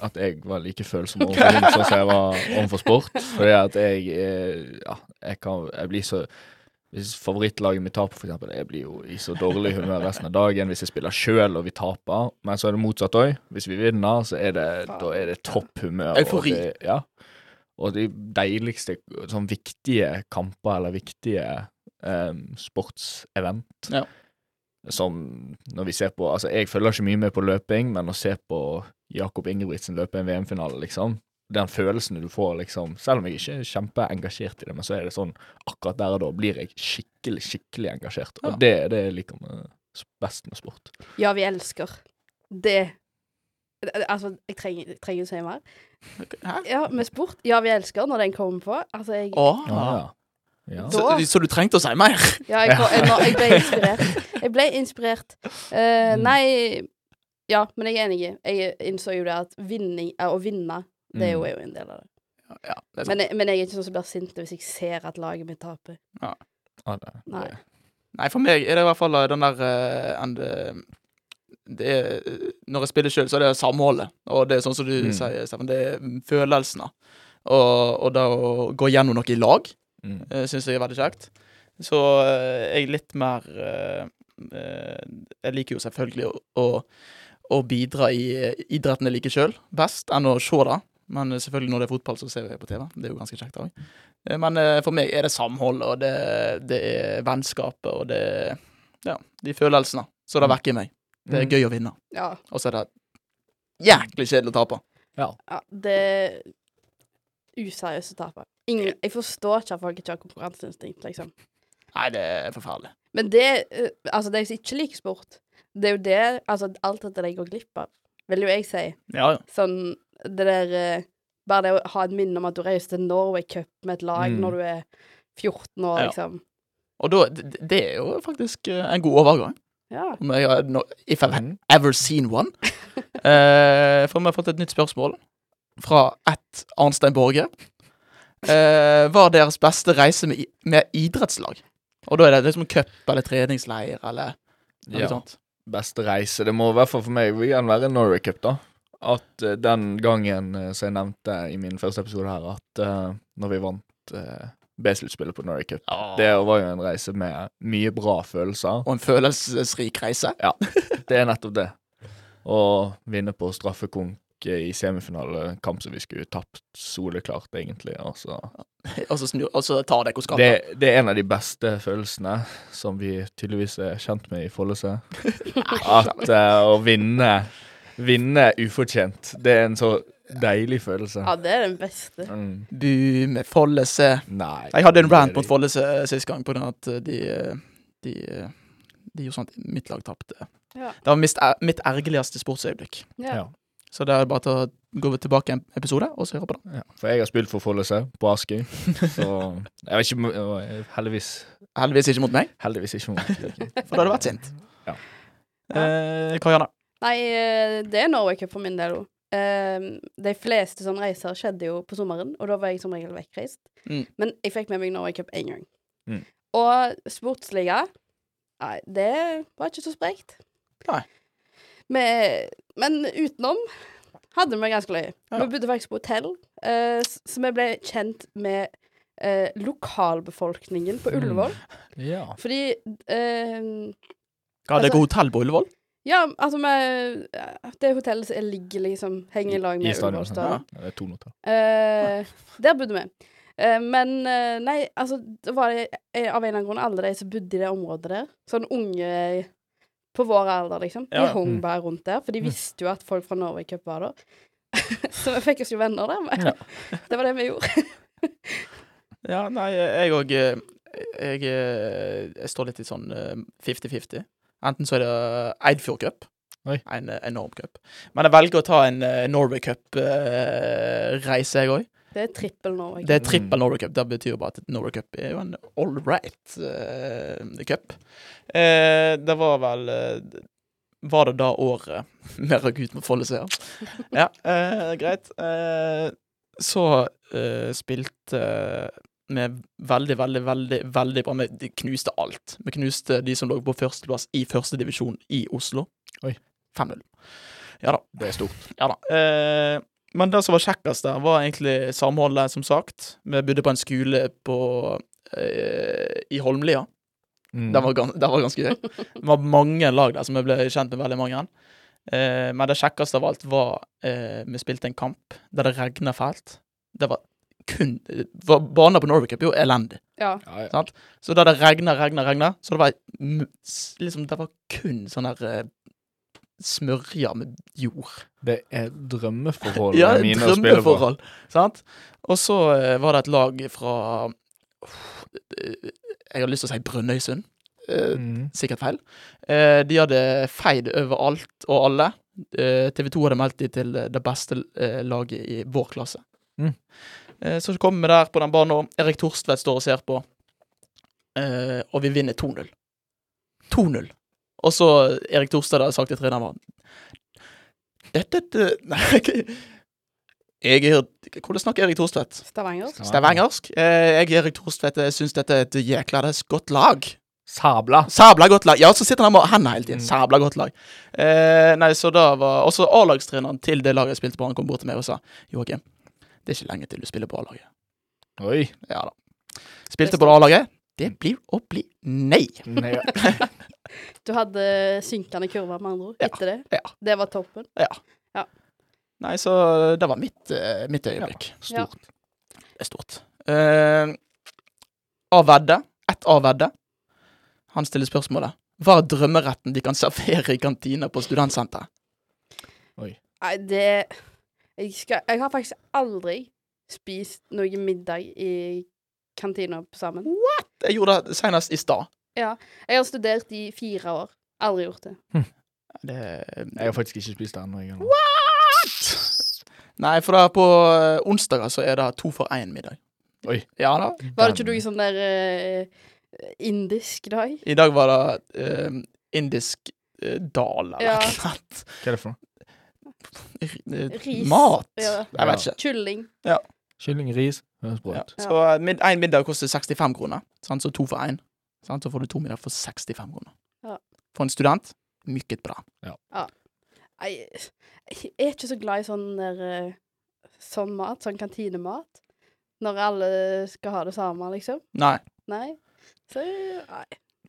at jeg var like følsom overfor henne som jeg var overfor sport. Fordi at jeg eh, Ja, jeg kan Jeg blir så Hvis favorittlaget mitt taper, eksempel, jeg blir jo i så dårlig humør resten av dagen hvis jeg spiller sjøl og vi taper. Men så er det motsatt òg. Hvis vi vinner, så er det, da er det topp humør. og Eufori. det- Ja. Og de deiligste sånn viktige kamper eller viktige um, sportsevent Ja. som når vi ser på Altså, jeg følger ikke mye med på løping, men å se på Jakob Ingebrigtsen løpe en VM-finale, liksom Den følelsen du får, liksom Selv om jeg ikke er kjempeengasjert i det, men så er det sånn Akkurat der og da blir jeg skikkelig, skikkelig engasjert. Og Ja. det det er like med, best med sport. Ja, vi elsker. Det Altså, jeg trenger, trenger å si mer. Hæ? Ja, med sport. Ja, vi elsker når den kommer på. Altså, jeg Åh. Ja, ja. ja. Så, så du trengte å si mer? Ja, jeg, jeg, jeg ble inspirert. Jeg ble inspirert. Eh, Mm. Nei Ja, men jeg er enig. Jeg innså jo det at vinning, eh, å vinne, det er jo, Mm. er jo en del av det. Ja, det er. Men, jeg- men jeg er ikke sånn som blir sint hvis jeg ser at laget mitt taper. Ja, det, Nei. Nei, for meg er det i hvert fall eh, den der uh, det er, Når jeg spiller sjøl, så er det samholdet. Og det er sånn som du Mm. sier, Steffen, det er følelsene. Og, og det å gå gjennom noe i lag Mm. uh, syns jeg er veldig kjekt. Så uh, jeg er litt mer Jeg liker jo selvfølgelig å, å, å bidra i idretten jeg liker sjøl best, enn å se det. Men eh, selvfølgelig når det er fotball, så ser vi på TV. Det er jo ganske kjekt òg. Men eh, for meg er det samhold, og det, det er vennskapet, og det er ja, de følelsene. Så det vekker i meg. Det er Mm. gøy å vinne. Ja. Og så er det jæklig kjedelig å tape. ja det er useriøst å tape. Ingen, jeg forstår ikke at folk ikke har konkurranseinstinkt, liksom. Nei, det er forferdelig. Men det eh, Altså, de som ikke liker sport, det er jo det Altså, alt dette de går glipp av, vil jo jeg si. Ja, ja. Sånn det der eh, Bare det å ha et minne om at du reiser til Norway Cup med et lag Mm. når du er 14 år, Ja. liksom. Og da, det, er jo faktisk eh, en god overgang. Ja. Jeg har, if I've ever seen one. *laughs* Eh, for vi har fått et nytt spørsmål fra ett Arnstein Borge. Eh, hva er deres beste reise med, med idrettslag? Og da er det liksom cup eller treningsleir eller noe Ja. sånt. Beste reise. Det må i hvert fall for meg vil gjerne være Norway Cup, da. At eh, den gangen eh, som jeg nevnte i min første episode her, at uh, når vi vant uh, B-sluttspillet på Norway Cup Det var jo en reise med mye bra følelser. Og en følelsesrik reise. Ja, Det er nettopp det. Å vinne på straffekonk i semifinalekamp som vi skulle tapt soleklart, egentlig. Altså. *laughs* Og så, og så tar dere skatten. Det, det er en av de beste følelsene som vi tydeligvis er kjent med i Follese. *laughs* At uh, å vinne Vinne ufortjent, det er en så deilig følelse. ja, det er den beste. Mm. Bu med Follese. Nei. Jeg hadde en rant mot Follese sist gang på grunn av at eh, de eh, De, eh, de gjorde sånn at mitt lag tapte. Ja. Det var mitt, er- mitt ergerligste sportsøyeblikk. Ja. Ja. Så det er bare til å gå tilbake en episode og så høre på det. Ja, for jeg har spilt for Follese på Askøy, så jeg vet ikke Heldigvis Heldigvis ikke mot meg, Heldigvis ikke. mot meg. for da hadde det vært sint. Ja. Eh, Karianne? Nei, eh, det er Norway Cup for min del òg. de fleste sånne reiser skjedde jo på sommeren, og da var jeg som regel vekkreist. Mm. Men jeg fikk med meg Norway Cup én gang. Mm. Og sportsliga Nei, det var ikke så sprekt. Nei. Men, men utenom hadde vi ganske løye. Ja. Vi bodde faktisk på hotell, eh, så vi ble kjent med eh, lokalbefolkningen på Mm. Ullevål. Ja. Fordi eh, Ga dere Altså- hotell på Ullevål? Ja, altså med Det hotellet som ligger liksom Henger i lag med. Ullevål stadion. Ja, det er to noter. Eh, der bodde vi. Eh, men eh, nei, altså det var det eh, av en eller annen grunn alle de som bodde i det området der. Sånn unge på vår alder, liksom. De Ja. hung Mm. bare rundt der, for de Mm. visste jo at folk fra Norway Cup var der. *laughs* så vi fikk oss jo venner der. Men Ja. *laughs* det var det vi gjorde. *laughs* Ja, nei, jeg òg jeg, jeg, jeg står litt i sånn eh, 50-50. Enten så er det Eidfjord Cup. Oi. En eh, enorm cup. Men jeg velger å ta en eh, Norway Cup-reise, jeg òg. Det er trippel Norway Det er trippel Norway Cup. Det betyr jo bare at Norway Cup er jo en all right uh, cup. Uh, det var vel uh, Var det da året *laughs* Mer røk ut med Folle Seer? Ja, eh, greit. Eh, så eh, spilte vi veldig, veldig, veldig veldig bra. Vi knuste alt. Vi knuste de som lå på førsteplass i førstedivisjon i Oslo. Oi. 5-0. Ja da. Det er stort. Ja da. Eh, men det som var kjekkest der, var egentlig samholdet, som sagt. Vi bodde på en skole på eh, i Holmlia. Mm. Det, var det var ganske gøy. Det var mange lag der, så vi ble kjent med veldig mange. Eh, men det kjekkeste av alt var eh, Vi spilte en kamp der det regna fælt. Det var kun Baner på Norway Cup er jo elendig. Ja. Ja, ja. Så da det regna, regna, regna, så det var liksom Det var kun sånn der eh, smørja med jord. Det er drømmeforhold *laughs* Ja, mine drømmeforhold, å spille på. Og så eh, var det et lag fra eh, Jeg har lyst til å si Brønnøysund. Eh, Mm. sikkert feil. Eh, de hadde feid over alt og alle. TV 2 hadde meldt de til det beste laget i vår klasse. Mm. Eh, så kommer vi der på den banen, og Erik Torstvedt står og ser på. Eh, og vi vinner 2-0. 2-0. Og så Erik Torstvedt hadde sagt til treneren Dette det- *laughs* Nei, jeg er Hvordan snakker Erik Torstvedt? Stavangersk. Stavangersk. Eh, jeg, Erik Torstvedt, jeg syns dette er et jækla det er et godt lag. Sabla. Sabla godt lag. Ja, så sitter han med hendene hele tiden. Mm. Sabla godt lag. Eh, nei, så da var Også A-lagstreneren til det laget jeg spilte på, han kom bort til meg og sa Joakim, det er ikke lenge til du spiller på A-laget. Oi. Ja da. Spilte på A-laget. Det blir å bli nei. Nei, *laughs* Du hadde synkende kurver, med andre ord, Ja, etter det? ja. Det var toppen? Ja. Nei, så det var mitt, eh, mitt øyeblikk. Ja. Stort. Det er stort. Uh, av vedde, ett A-vedde. han stiller spørsmålet. Hva er drømmeretten de kan servere i kantina på studentsenteret? Nei, det jeg, skal, jeg har faktisk aldri spist noe middag i kantina på sammen. Jeg gjorde det senest i stad. Jeg har studert i fire år. Aldri gjort det. Det Jeg har faktisk ikke spist det ennå. What?! Nei, for da på eh, onsdager så er det to for én-middag. Oi. Ja da. Var det ikke noe sånn der uh, indisk dag? I dag var det uh, indisk uh, dal eller Ja. noe. Hva er det for noe? Eh, Ris. Mat? Ja. Jeg vet ikke. Kylling. Kylling, ris, høres bra ut. Ja. Så én mid middag koster 65 kroner, sant? så to for én. Så får du to middag for 65 kroner. Ja. For en student mykket bra. Nei, jeg er ikke så glad i sånn der eh, Sånn mat. Sånn kantinemat. Når alle skal ha det samme, liksom. Nei. Nei. Så nei.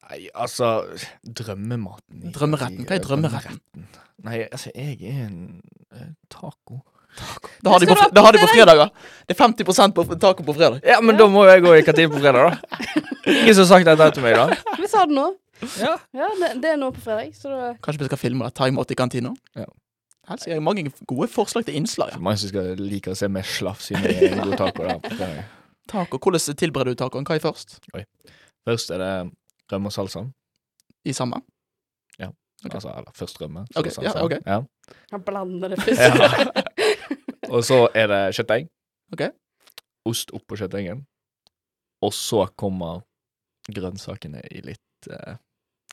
Nei, altså Drømmematen Drømmeretten? Hva er drømmeretten? Nei, altså, jeg er en eh, taco. Det har de på, det har de på fredager. Det er 50% på taco på fredag. Ja, men da må jeg gå i kantinen på fredag, da. *laughs* Ingen som har sagt dette til meg, da. *laughs* Vi sa det nå. Ja. Ja, det, det er nå på fredag, så da Kanskje vi skal filme det. Timeout i kantina. Ja. Helst, jeg har mange gode forslag til innslag. Ja. mange som skal like å se meg slafse inn i *laughs* en god taco. fredag. Taco. Hvordan tilbereder du tacoen? Hva er først? Først er det rømme og salsa. I samme? Ok. Altså, eller først rømme, så sånn, ja, okay. Ja. Han blander det først. Ja. *laughs* Og så er det kjøttdeig. Okay. Ost oppå kjøttdeigen. Og så kommer grønnsakene i litt uh,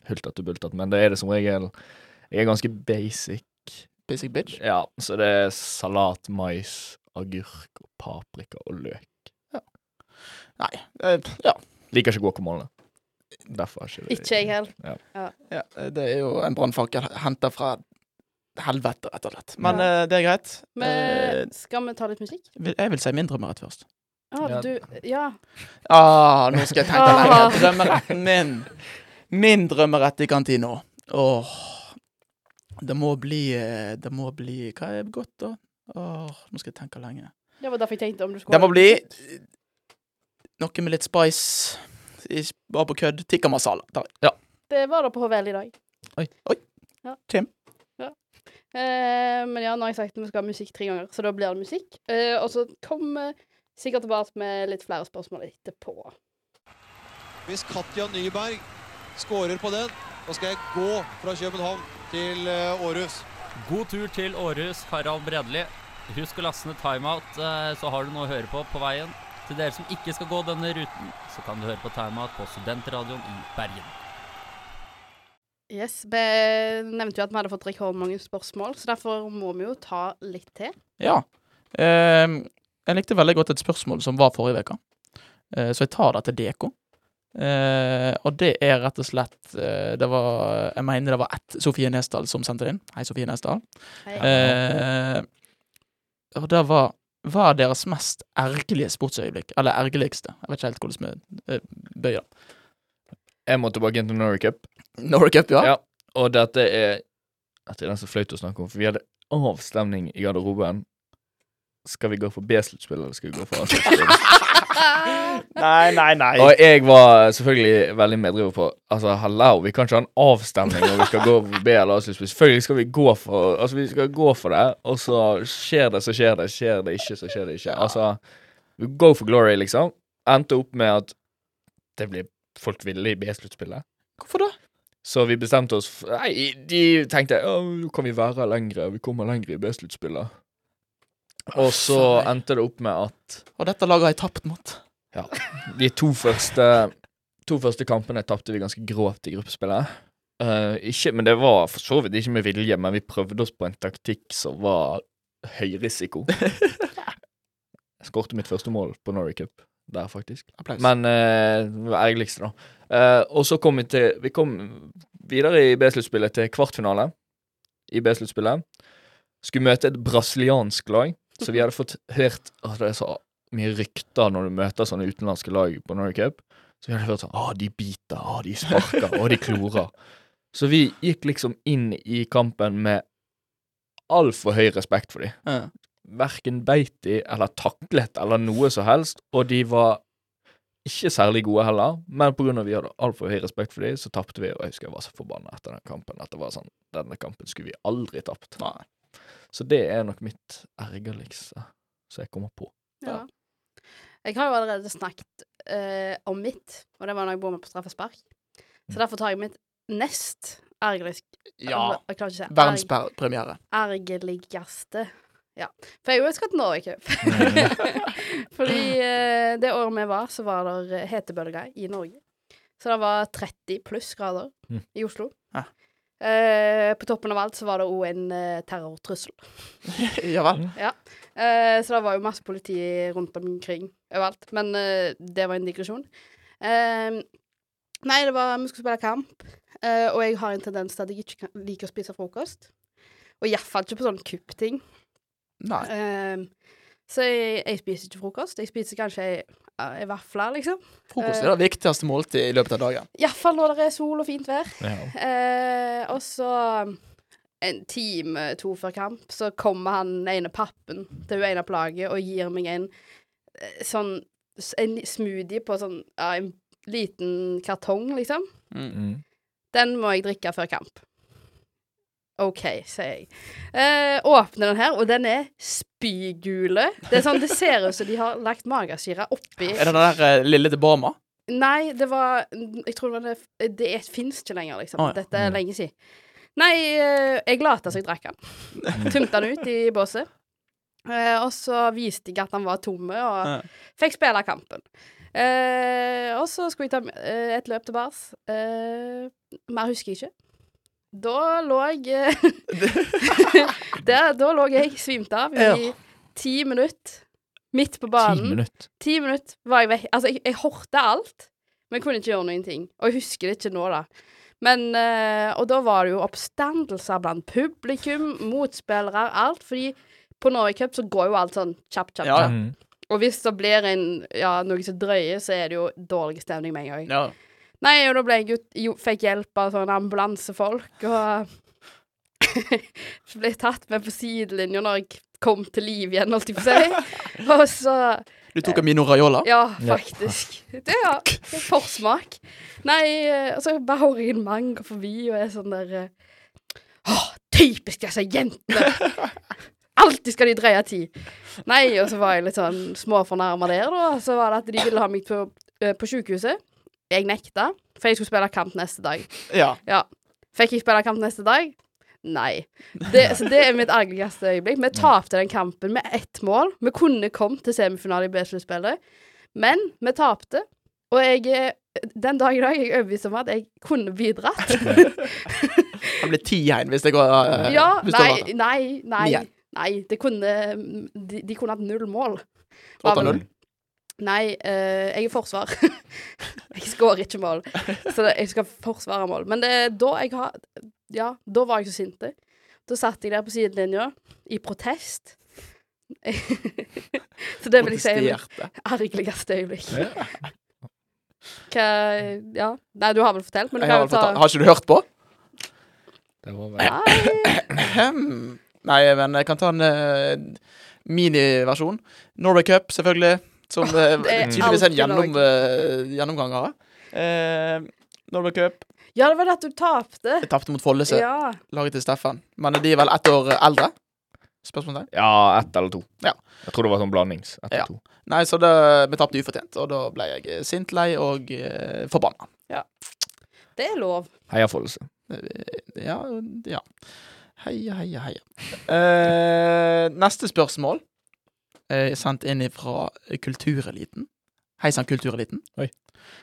hultete bultete. Men det er det som regel Jeg er ganske basic. Basic bitch. Ja, så det er salat, mais, agurk og paprika og løk. Nei. uh, ja. Liker ikke guacamole. Derfor er ikke det Ikke jeg heller. ja. Det er jo en brannfakkel henta fra helvete, rett og slett. Men Ja. eh, det er greit. Men skal vi ta litt musikk? Eh, vil- jeg vil si min drømmerett først. Ah, Ja. du Ja. Ah, nå skal jeg tenke Ah. lenge. Drømmeretten min. Min drømmerett i kantina. Åh. Det må bli eh, Det må bli Hva er godt, da? Åh, nå skal jeg tenke lenge. Det var derfor jeg tenkte om du skulle Det må bli noe med litt spice. Bare på kødd. Tikka masala. tar jeg. Det var det på HVL i dag. Oi. Oi. Ja. Tim. Ja. Eh, men ja, nå har jeg sagt at vi skal ha musikk tre ganger, så da blir det musikk. Eh, og så kommer sikkert tilbake med litt flere spørsmål etterpå. Hvis Katja Nyberg skårer på den, da skal jeg gå fra København til eh, Århus. God tur til Århus, Harald Bredli. Husk å laste ned timeout, eh, så har du noe å høre på på veien. Til dere som ikke skal gå denne ruten, så kan du høre på timeout på Studentradioen i Bergen. Yes, Vi nevnte jo at vi hadde fått rekordmange spørsmål, så derfor må vi jo ta litt til. Ja. Eh, jeg likte veldig godt et spørsmål som var forrige uke, Eh, så jeg tar det til deko. Eh, og det er rett og slett eh, Det var Jeg mener det var ett Sofie Nesdal som sendte det inn. Hei, Sofie Nesdal. Hei. Eh, og det var Hva er deres mest ergerlige sportsøyeblikk? Eller ergerligste? Jeg vet ikke helt hvordan vi eh, bøyer det. Jeg må tilbake til Norway Cup. Norway Cup, ja? Ja. Og dette er Dette er nesten flaut å snakke om, for vi hadde avstemning i garderoben. Skal vi gå for B-sluttspill, eller skal vi gå for *laughs* A-sluttspill? Nei, nei, nei. Og jeg var selvfølgelig veldig medriver på Altså, hallo, vi kan ikke ha en avstemning når vi skal gå for B eller A-sluttspill. Selvfølgelig skal vi gå for Altså, vi skal gå for det, og så skjer det, så skjer det. Skjer det ikke, så skjer det ikke. Altså, we go for glory, liksom. Endte opp med at det blir folk ville i B-sluttspillet. Hvorfor det? Så vi bestemte oss Nei, de tenkte ja, kan vi være lengre. Vi kommer lengre i B-sluttspillet. Og så endte det opp med at Og dette laget har jeg tapt mot. Ja. de to første To første kampene tapte vi ganske grovt i gruppespillet. Uh, ikke, men det var for så vidt ikke med vilje, men vi prøvde oss på en taktikk som var høy risiko. *laughs* Jeg skårte mitt første mål på Norway Cup der, faktisk. Applaus. Men uh, det var ergerligste, da. Uh, og så kom vi til Vi kom videre i B-sluttspillet til kvartfinale i B-sluttspillet. Skulle møte et brasiliansk lag, så vi hadde fått hørt at det er så mye rykter når du møter sånne utenlandske lag på Norway Cup. Så vi hadde hørt sånn Å, de biter. Å, de sparker. Å, de klorer. Så vi gikk liksom inn i kampen med altfor høy respekt for dem. Ja. Verken beit de eller taklet eller noe som helst, og de var ikke særlig gode heller, men av vi hadde altfor høy respekt for dem, så tapte vi, og jeg husker jeg var så forbanna etter den kampen at det var sånn Denne kampen skulle vi aldri tapt. Nei. Så det er nok mitt ergerligste som jeg kommer på. Ja. Jeg har jo allerede snakket uh, om mitt, og det var når jeg bommet på straffespark. Så derfor tar jeg mitt nest ergerligste Ja. Jeg klarer ikke å si Verdenspremiere. ergerligste. Ja. For jeg har jo skal til Norway Cup. Fordi uh, det året vi var, så var det hetebølger i Norge. Så det var 30 pluss grader Mm. i Oslo. Ja. Eh, på toppen av alt så var det òg en eh, terrortrussel. *laughs* ja vel. Eh, så det var jo masse politi rundt omkring overalt. Men eh, det var en digresjon. Eh, nei, det var Vi skulle spille kamp, eh, og jeg har en tendens til at jeg ikke liker å spise frokost. Og iallfall ikke på sånn kuppting. Nei. Eh, så jeg, jeg spiser ikke frokost. Jeg spiser kanskje ei, ei vafle, liksom. Frokost er det viktigste måltid i løpet av dagen. Iallfall når det er sol og fint vær. Ja. Eh, og så en time, to før kamp, så kommer han ene pappen til hun ene på laget og gir meg en eh, sånn En smoothie på sånn ja, en liten kartong, liksom. Mm. -hmm. Den må jeg drikke før kamp. OK, sier jeg. Eh, åpner den her, og den er spygule. Det er sånn, det ser ut som de har lagt magasyre oppi Er det den der eh, lille til Bama? Nei, det var Jeg tror det var det Det finnes ikke lenger, liksom. Å, ja. Dette er lenge siden. Nei, eh, jeg lata som jeg drakk den. *laughs* Tømte den ut i båset. Eh, og så viste jeg at den var tomme, og Ja. fikk spille kampen. Eh, og så skulle jeg ta eh, et løp til bars. Eh, mer husker jeg ikke. Da lå jeg *laughs* Der, Da lå jeg svimt av i Ja. ti minutter. Midt på banen. Ti minutter. Ti minutter var jeg vekk. Altså, jeg, jeg hørte alt, men kunne ikke gjøre noen ting. Og jeg husker det ikke nå, da. Men eh, Og da var det jo oppstandelser blant publikum, motspillere, alt. Fordi på Norway Cup så går jo alt sånn kjapt, kjapt, Ja, ja. Mm. Og hvis det blir en, ja, noe som drøyer, så er det jo dårlig stemning med en gang. Ja. Nei, og da ble jeg ut, jo fikk hjelp av sånne ambulansefolk, og *laughs* ble tatt med på sidelinja når jeg kom til liv igjen, holdt jeg på å si. *laughs* Og så Du tok en Mino Raiola? Ja, faktisk. Det ja, forsmak. Nei, eh, og så bare hører jeg en mann forbi og er sånn der Å, Åh, typisk disse jentene! *laughs* Alltid skal de dreie tid. Nei, og så var jeg litt sånn småfornærma der, da. Så var det at de ville ha meg på, eh, på sykehuset. Jeg nekta, for jeg skulle spille kamp neste dag. Ja. Ja. Fikk jeg spille kamp neste dag? Nei. Det, så det er mitt argeligste øyeblikk. Vi tapte den kampen med ett mål. Vi kunne kommet til semifinale i B-sluttspillet, men vi tapte. Og jeg den dag i dag er jeg overbevist om at jeg kunne bidratt. *laughs* Det blir 10-1 hvis det går uh, ja, nei, nei, nei. Nei, det kunne de, de kunne hatt null mål. 8-0. Nei, eh, jeg er forsvar. *laughs* jeg skårer ikke mål, så det, jeg skal forsvare mål. Men det, er da jeg har Ja, da var jeg så sint. Da satt jeg der på sidelinja i protest. *laughs* så det vil jeg si er mitt ergerligste øyeblikk. Hva Ja. Nei, du har vel fortalt, men du kan jo ta har ikke du hørt på? Det var vel. Nei, men jeg kan ta en uh, miniversjon. Norway Cup, selvfølgelig. Som eh, det er tydeligvis en gjennom, uh, gjennomgang av. Uh, Norway Cup. Ja, det var det at du tapte. Jeg tapte mot Follese, Ja. laget til Steffen. Men de er vel ett år eldre? Spørsmålstegn? Ja, ett eller to. Ja. Jeg tror det var sånn blandings. Ett Ja. eller to. Nei, så det, vi tapte ufortjent, og da ble jeg sint, lei og uh, forbanna. Det er lov. Heia Follese. Ja, ja. Heia, heia, heia. Uh, neste spørsmål er sendt inn fra Kultureliten. Hei sann, Kultureliten.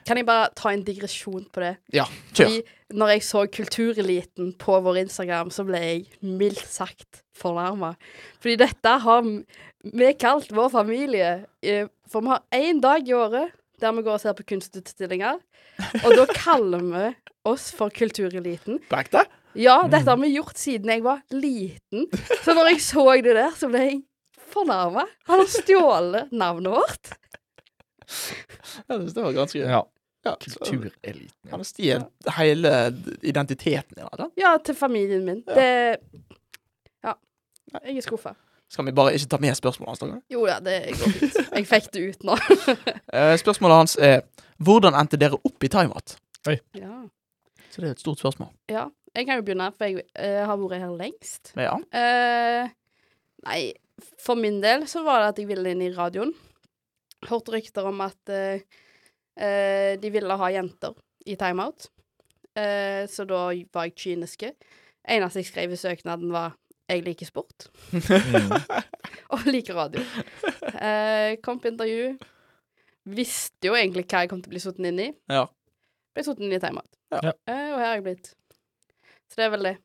Kan jeg bare ta en digresjon på det? Ja, kjør. Fordi når jeg så Kultureliten på vår Instagram, så ble jeg mildt sagt fornærma. Fordi dette har vi kalt vår familie. eh, For vi har én dag i året der vi går og ser på kunstutstillinger. Og da kaller vi oss for Kultureliten. Back that? Ja, dette har vi gjort siden jeg var liten. Så når jeg så det der, så ble jeg fornærma. Han har stjålet navnet vårt. Jeg syns det var ganske Ja. Ja, Kultureliten. Kultureliten. han har stjålet hele identiteten din. Ja, til familien min. Det Ja. Jeg er skuffa. Skal vi bare ikke ta med spørsmålet hans? da? Jo ja, det går fint. Jeg fikk det ut nå. *laughs* Eh, spørsmålet hans er hvordan endte dere opp i timeout? ja. Så det er et stort spørsmål. ja. Jeg kan jo begynne, for jeg uh, har vært her lengst. Ja. Uh, nei, for min del så var det at jeg ville inn i radioen. Hørte rykter om at uh, uh, de ville ha jenter i timeout. uh, så da var jeg kyniske. Eneste jeg skrev i søknaden, var 'jeg liker sport' Mm. *laughs* og liker radio. Eh, kom på intervju. Visste jo egentlig hva jeg kom til å bli sittet inn i. Ja. Ble sittet inn i timeout. Ja. Eh, og her er jeg blitt. Så det er vel det.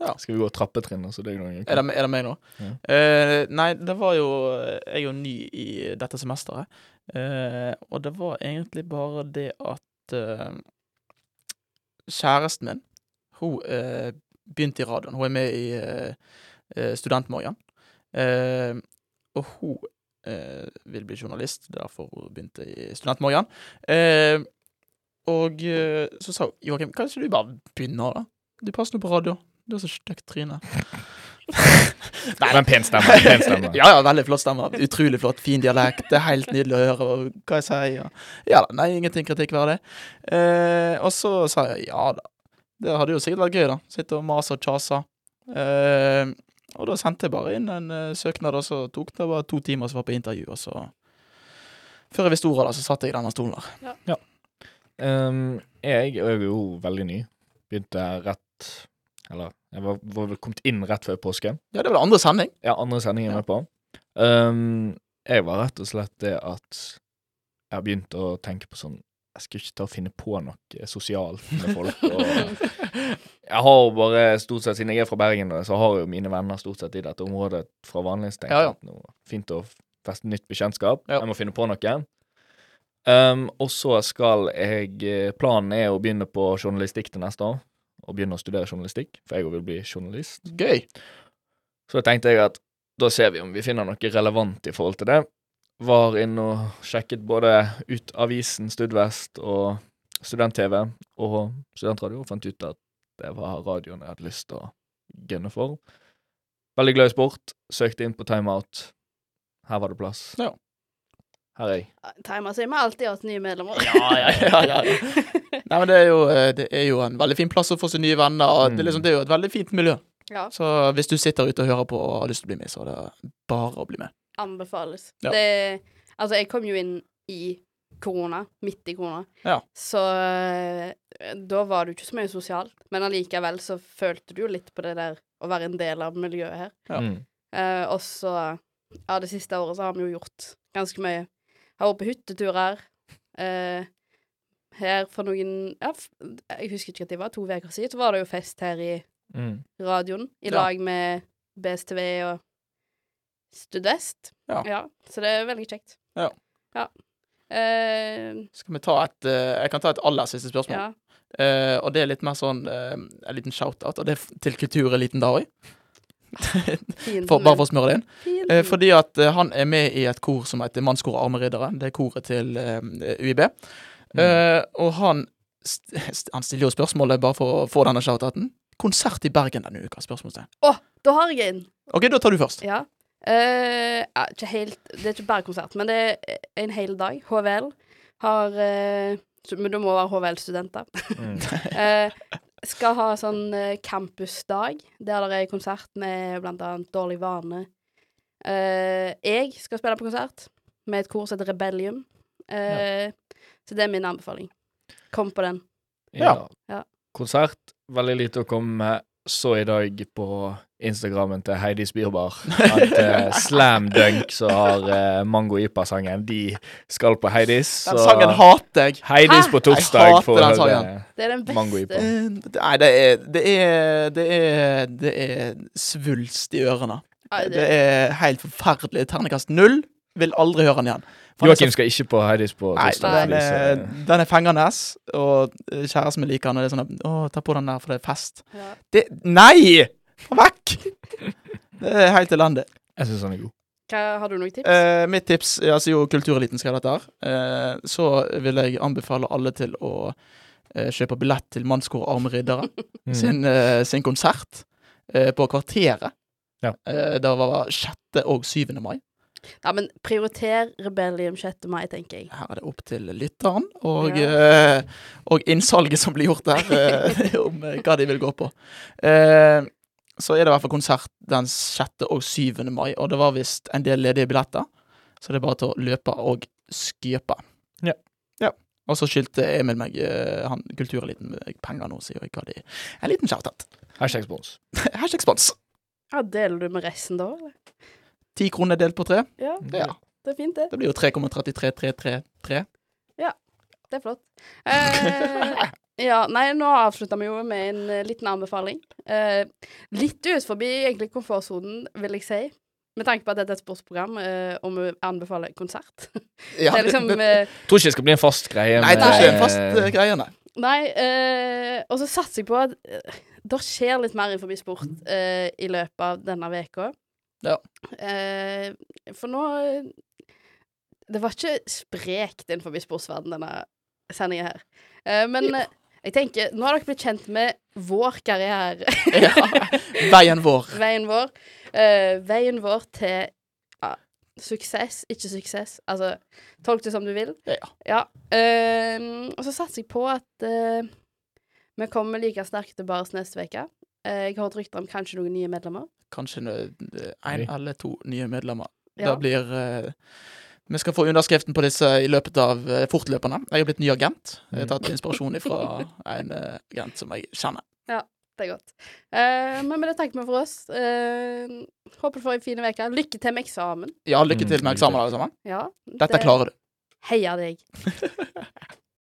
Skal vi gå trappetrinn, så det er Er det, er det meg nå? Ja. Uh, nei, det var jo Jeg er jo ny i dette semesteret. Uh, og det var egentlig bare det at uh, kjæresten min, hun eh, begynte i radioen. Hun er med i uh, eh, Studentmorgen. Eh, og hun eh, vil bli journalist, derfor hun begynte i Studentmorgen. Eh, og eh, så sa hun Joakim, kan ikke du bare begynne, da? Du passer nå på radio. Du har så stygt tryne. *laughs* Men pen stemme. Pen *laughs* stemme. Ja, ja, veldig flott stemme. Utrolig flott. Fin dialekt. Det er helt nydelig å høre og hva jeg sier. og- Ja da, nei, ingenting kritikkverdig. Eh, og så sa jeg ja da. Det hadde jo sikkert vært gøy, da. Sitte og mase og kjase. Eh, og da sendte jeg bare inn en uh, søknad, og så tok det bare to timer, så var jeg på intervju, og så Før jeg visste ordet, da, så satt jeg i denne stolen der. Um, jeg er jo veldig ny. Begynte rett Eller jeg var, var vel kommet inn rett før påske. Ja, det var det andre sending. Ja, andre sending jeg er Ja. med på. Um, jeg var rett og slett det at jeg har begynt å tenke på sånn Jeg skal ikke ta og finne på noe sosialt med folk. Og *laughs* jeg har jo bare stort sett, Siden jeg er fra Bergen, så har jo mine venner stort sett i dette området fra vanlig. Så Ja, ja. fint å feste nytt bekjentskap. Ja. Jeg må finne på noe. Um, og så skal jeg eh, Planen er å begynne på journalistikk til neste år. Og begynne å studere journalistikk, for jeg òg vil bli journalist. Gøy. Så da tenkte jeg at da ser vi om vi finner noe relevant i forhold til det. Var inne og sjekket både ut avisen Studvest og Student-TV og Studentradio, og fant ut at det var radioen jeg hadde lyst til å gunne for. Veldig glad i sport. Søkte inn på timeout. Her var det plass. Ja. Her er jeg. Timer sier vi alltid hatt nye medlemmer. Ja, ja, ja, ja, ja. *laughs* Nei, men det er, jo, eh, det er jo en veldig fin plass å få seg nye venner, og det, er liksom, det er jo et veldig fint miljø. ja. Så hvis du sitter ute og hører på og har lyst til å bli med, så er det bare å bli med. Anbefales. Ja. Det Altså, jeg kom jo inn i korona, midt i korona, Ja. så eh, da var det jo ikke så mye sosialt. Men allikevel så følte du jo litt på det der å være en del av miljøet her. Ja. Mm. Uh, og så Ja, det siste året så har vi jo gjort ganske mye. Har vært på hytteturer. Uh, her for noen Ja, jeg husker ikke at det var to uker siden, så var det jo fest her i Mm. radioen i Ja. lag med BSTV og Studvest. Ja. Så det er veldig kjekt. Ja. Ja. Uh, Skal vi ta et uh, Jeg kan ta et aller siste spørsmål. ja. Uh, og det er litt mer sånn en liten shout-out, og det er til Kultureliten òg. For, bare for å smøre det inn. Eh, fordi at eh, han er med i et kor som heter Mannskor Armeriddere. Det er koret til eh, UiB. Eh, og han, st st han stiller jo spørsmålet bare for å få denne shout-outen. Konsert i Bergen denne uka? Spørsmålstegn. Da har jeg en. OK, da tar du først. Ja. Uh, ja, ikke helt Det er ikke bare konsert, men det er en hel dag. HVL har uh, Men det må være HVL-studenter. Mm. *laughs* Eh, skal ha sånn eh, campusdag, der det er konsert med blant annet Dårlig vane. Uh, jeg skal spille på konsert med et kor som heter Rebellium. Eh, Så det er min anbefaling. Kom på den. Ja. Ja. Konsert, veldig lite å komme med. Så i dag på Instagrammen til Heidi Spirbar at uh, *laughs* Slam Dunk, som har uh, Mango Ipa-sangen, de skal på Heidis. Den sangen hater jeg. Heidis Hæ? på Jeg torsdag hater for å den sangen. Det er den beste. Eh, Nei, det er Det er Det er, det er svulst i ørene. Det er helt forferdelig. Ternekast null. Vil aldri høre den igjen. Joakim skal ikke på Heidis på Nei, torsdag. den er, den er fengende, og kjæresten min liker den. Og det er sånn at, Å, ta på den der, for det er fest. Ja. Det Nei! Vekk! Det er helt elendig. Jeg syns han er god. Hva, har du noen tips? Eh, mitt tips, ja, altså jo kultureliten skal dette her, eh, så vil jeg anbefale alle til å eh, kjøpe billett til Mannskor Armeriddere *laughs* Mm. sin, eh, sin konsert eh, på Kvarteret. Ja. Eh, det var 6. og 7. mai. Ja, men prioriter Rebellium 6. mai, tenker jeg. Her er det opp til lytteren og, Ja. eh, og innsalget som blir gjort der, *laughs* eh, om hva de vil gå på. Eh, så er det i hvert fall konsert den 6. og 7. mai, og det var visst en del ledige billetter. Så det er bare til å løpe og skjøpe. Ja. ja. Og så skyldte Emil meg, eh, han kultureliten, penger nå, Sier jeg ga de en liten shout-out. Hashtag spons. *laughs* Hashtag spons. Ja, Deler du med resten da? eller? Ti kroner delt på tre. Ja, Ja. det er fint, det. Det blir jo 3,33333. Ja. Det er flott. Eh, *laughs* ja, nei, nå avslutter vi jo med en uh, liten anbefaling. Uh, litt ut forbi egentlig komfortsonen, vil jeg si. Med tanke på at dette er et sportsprogram, uh, og vi anbefaler konsert. *laughs* Ja, det er liksom Tror ikke det skal bli en fast greie. Nei, det er ikke en fast greie, nei. Nei, eh, og så satser jeg på at uh, det skjer litt mer innenfor sport eh, i løpet av denne veka. Ja. Eh, for nå Det var ikke sprekt innenfor sportsverdenen, denne sendinga her. Uh, men eh, jeg tenker, nå har dere blitt kjent med vår karriere. Ja. Veien vår. veien vår. uh, veien vår til uh, suksess, ikke suksess. Altså, tolk det som du vil. Ja. Ja. Uh, og så satser jeg på at eh, vi kommer like sterkt til Bares neste uke. Eh, jeg har hørt rykter om kanskje noen nye medlemmer. Kanskje én eller to nye medlemmer. Ja. Det blir Vi skal få underskriften på disse i løpet av eh, fortløpende. Jeg har blitt ny agent. Jeg har tatt inspirasjon fra *laughs* en eh, agent som jeg kjenner. Ja, Det er godt. Eh, men med det takker vi for oss. Eh, håper du får en fin uke. Lykke til med eksamen. Ja, lykke til Mm, med eksamen, alle sammen. Ja, Dette klarer du. Heia deg. *laughs*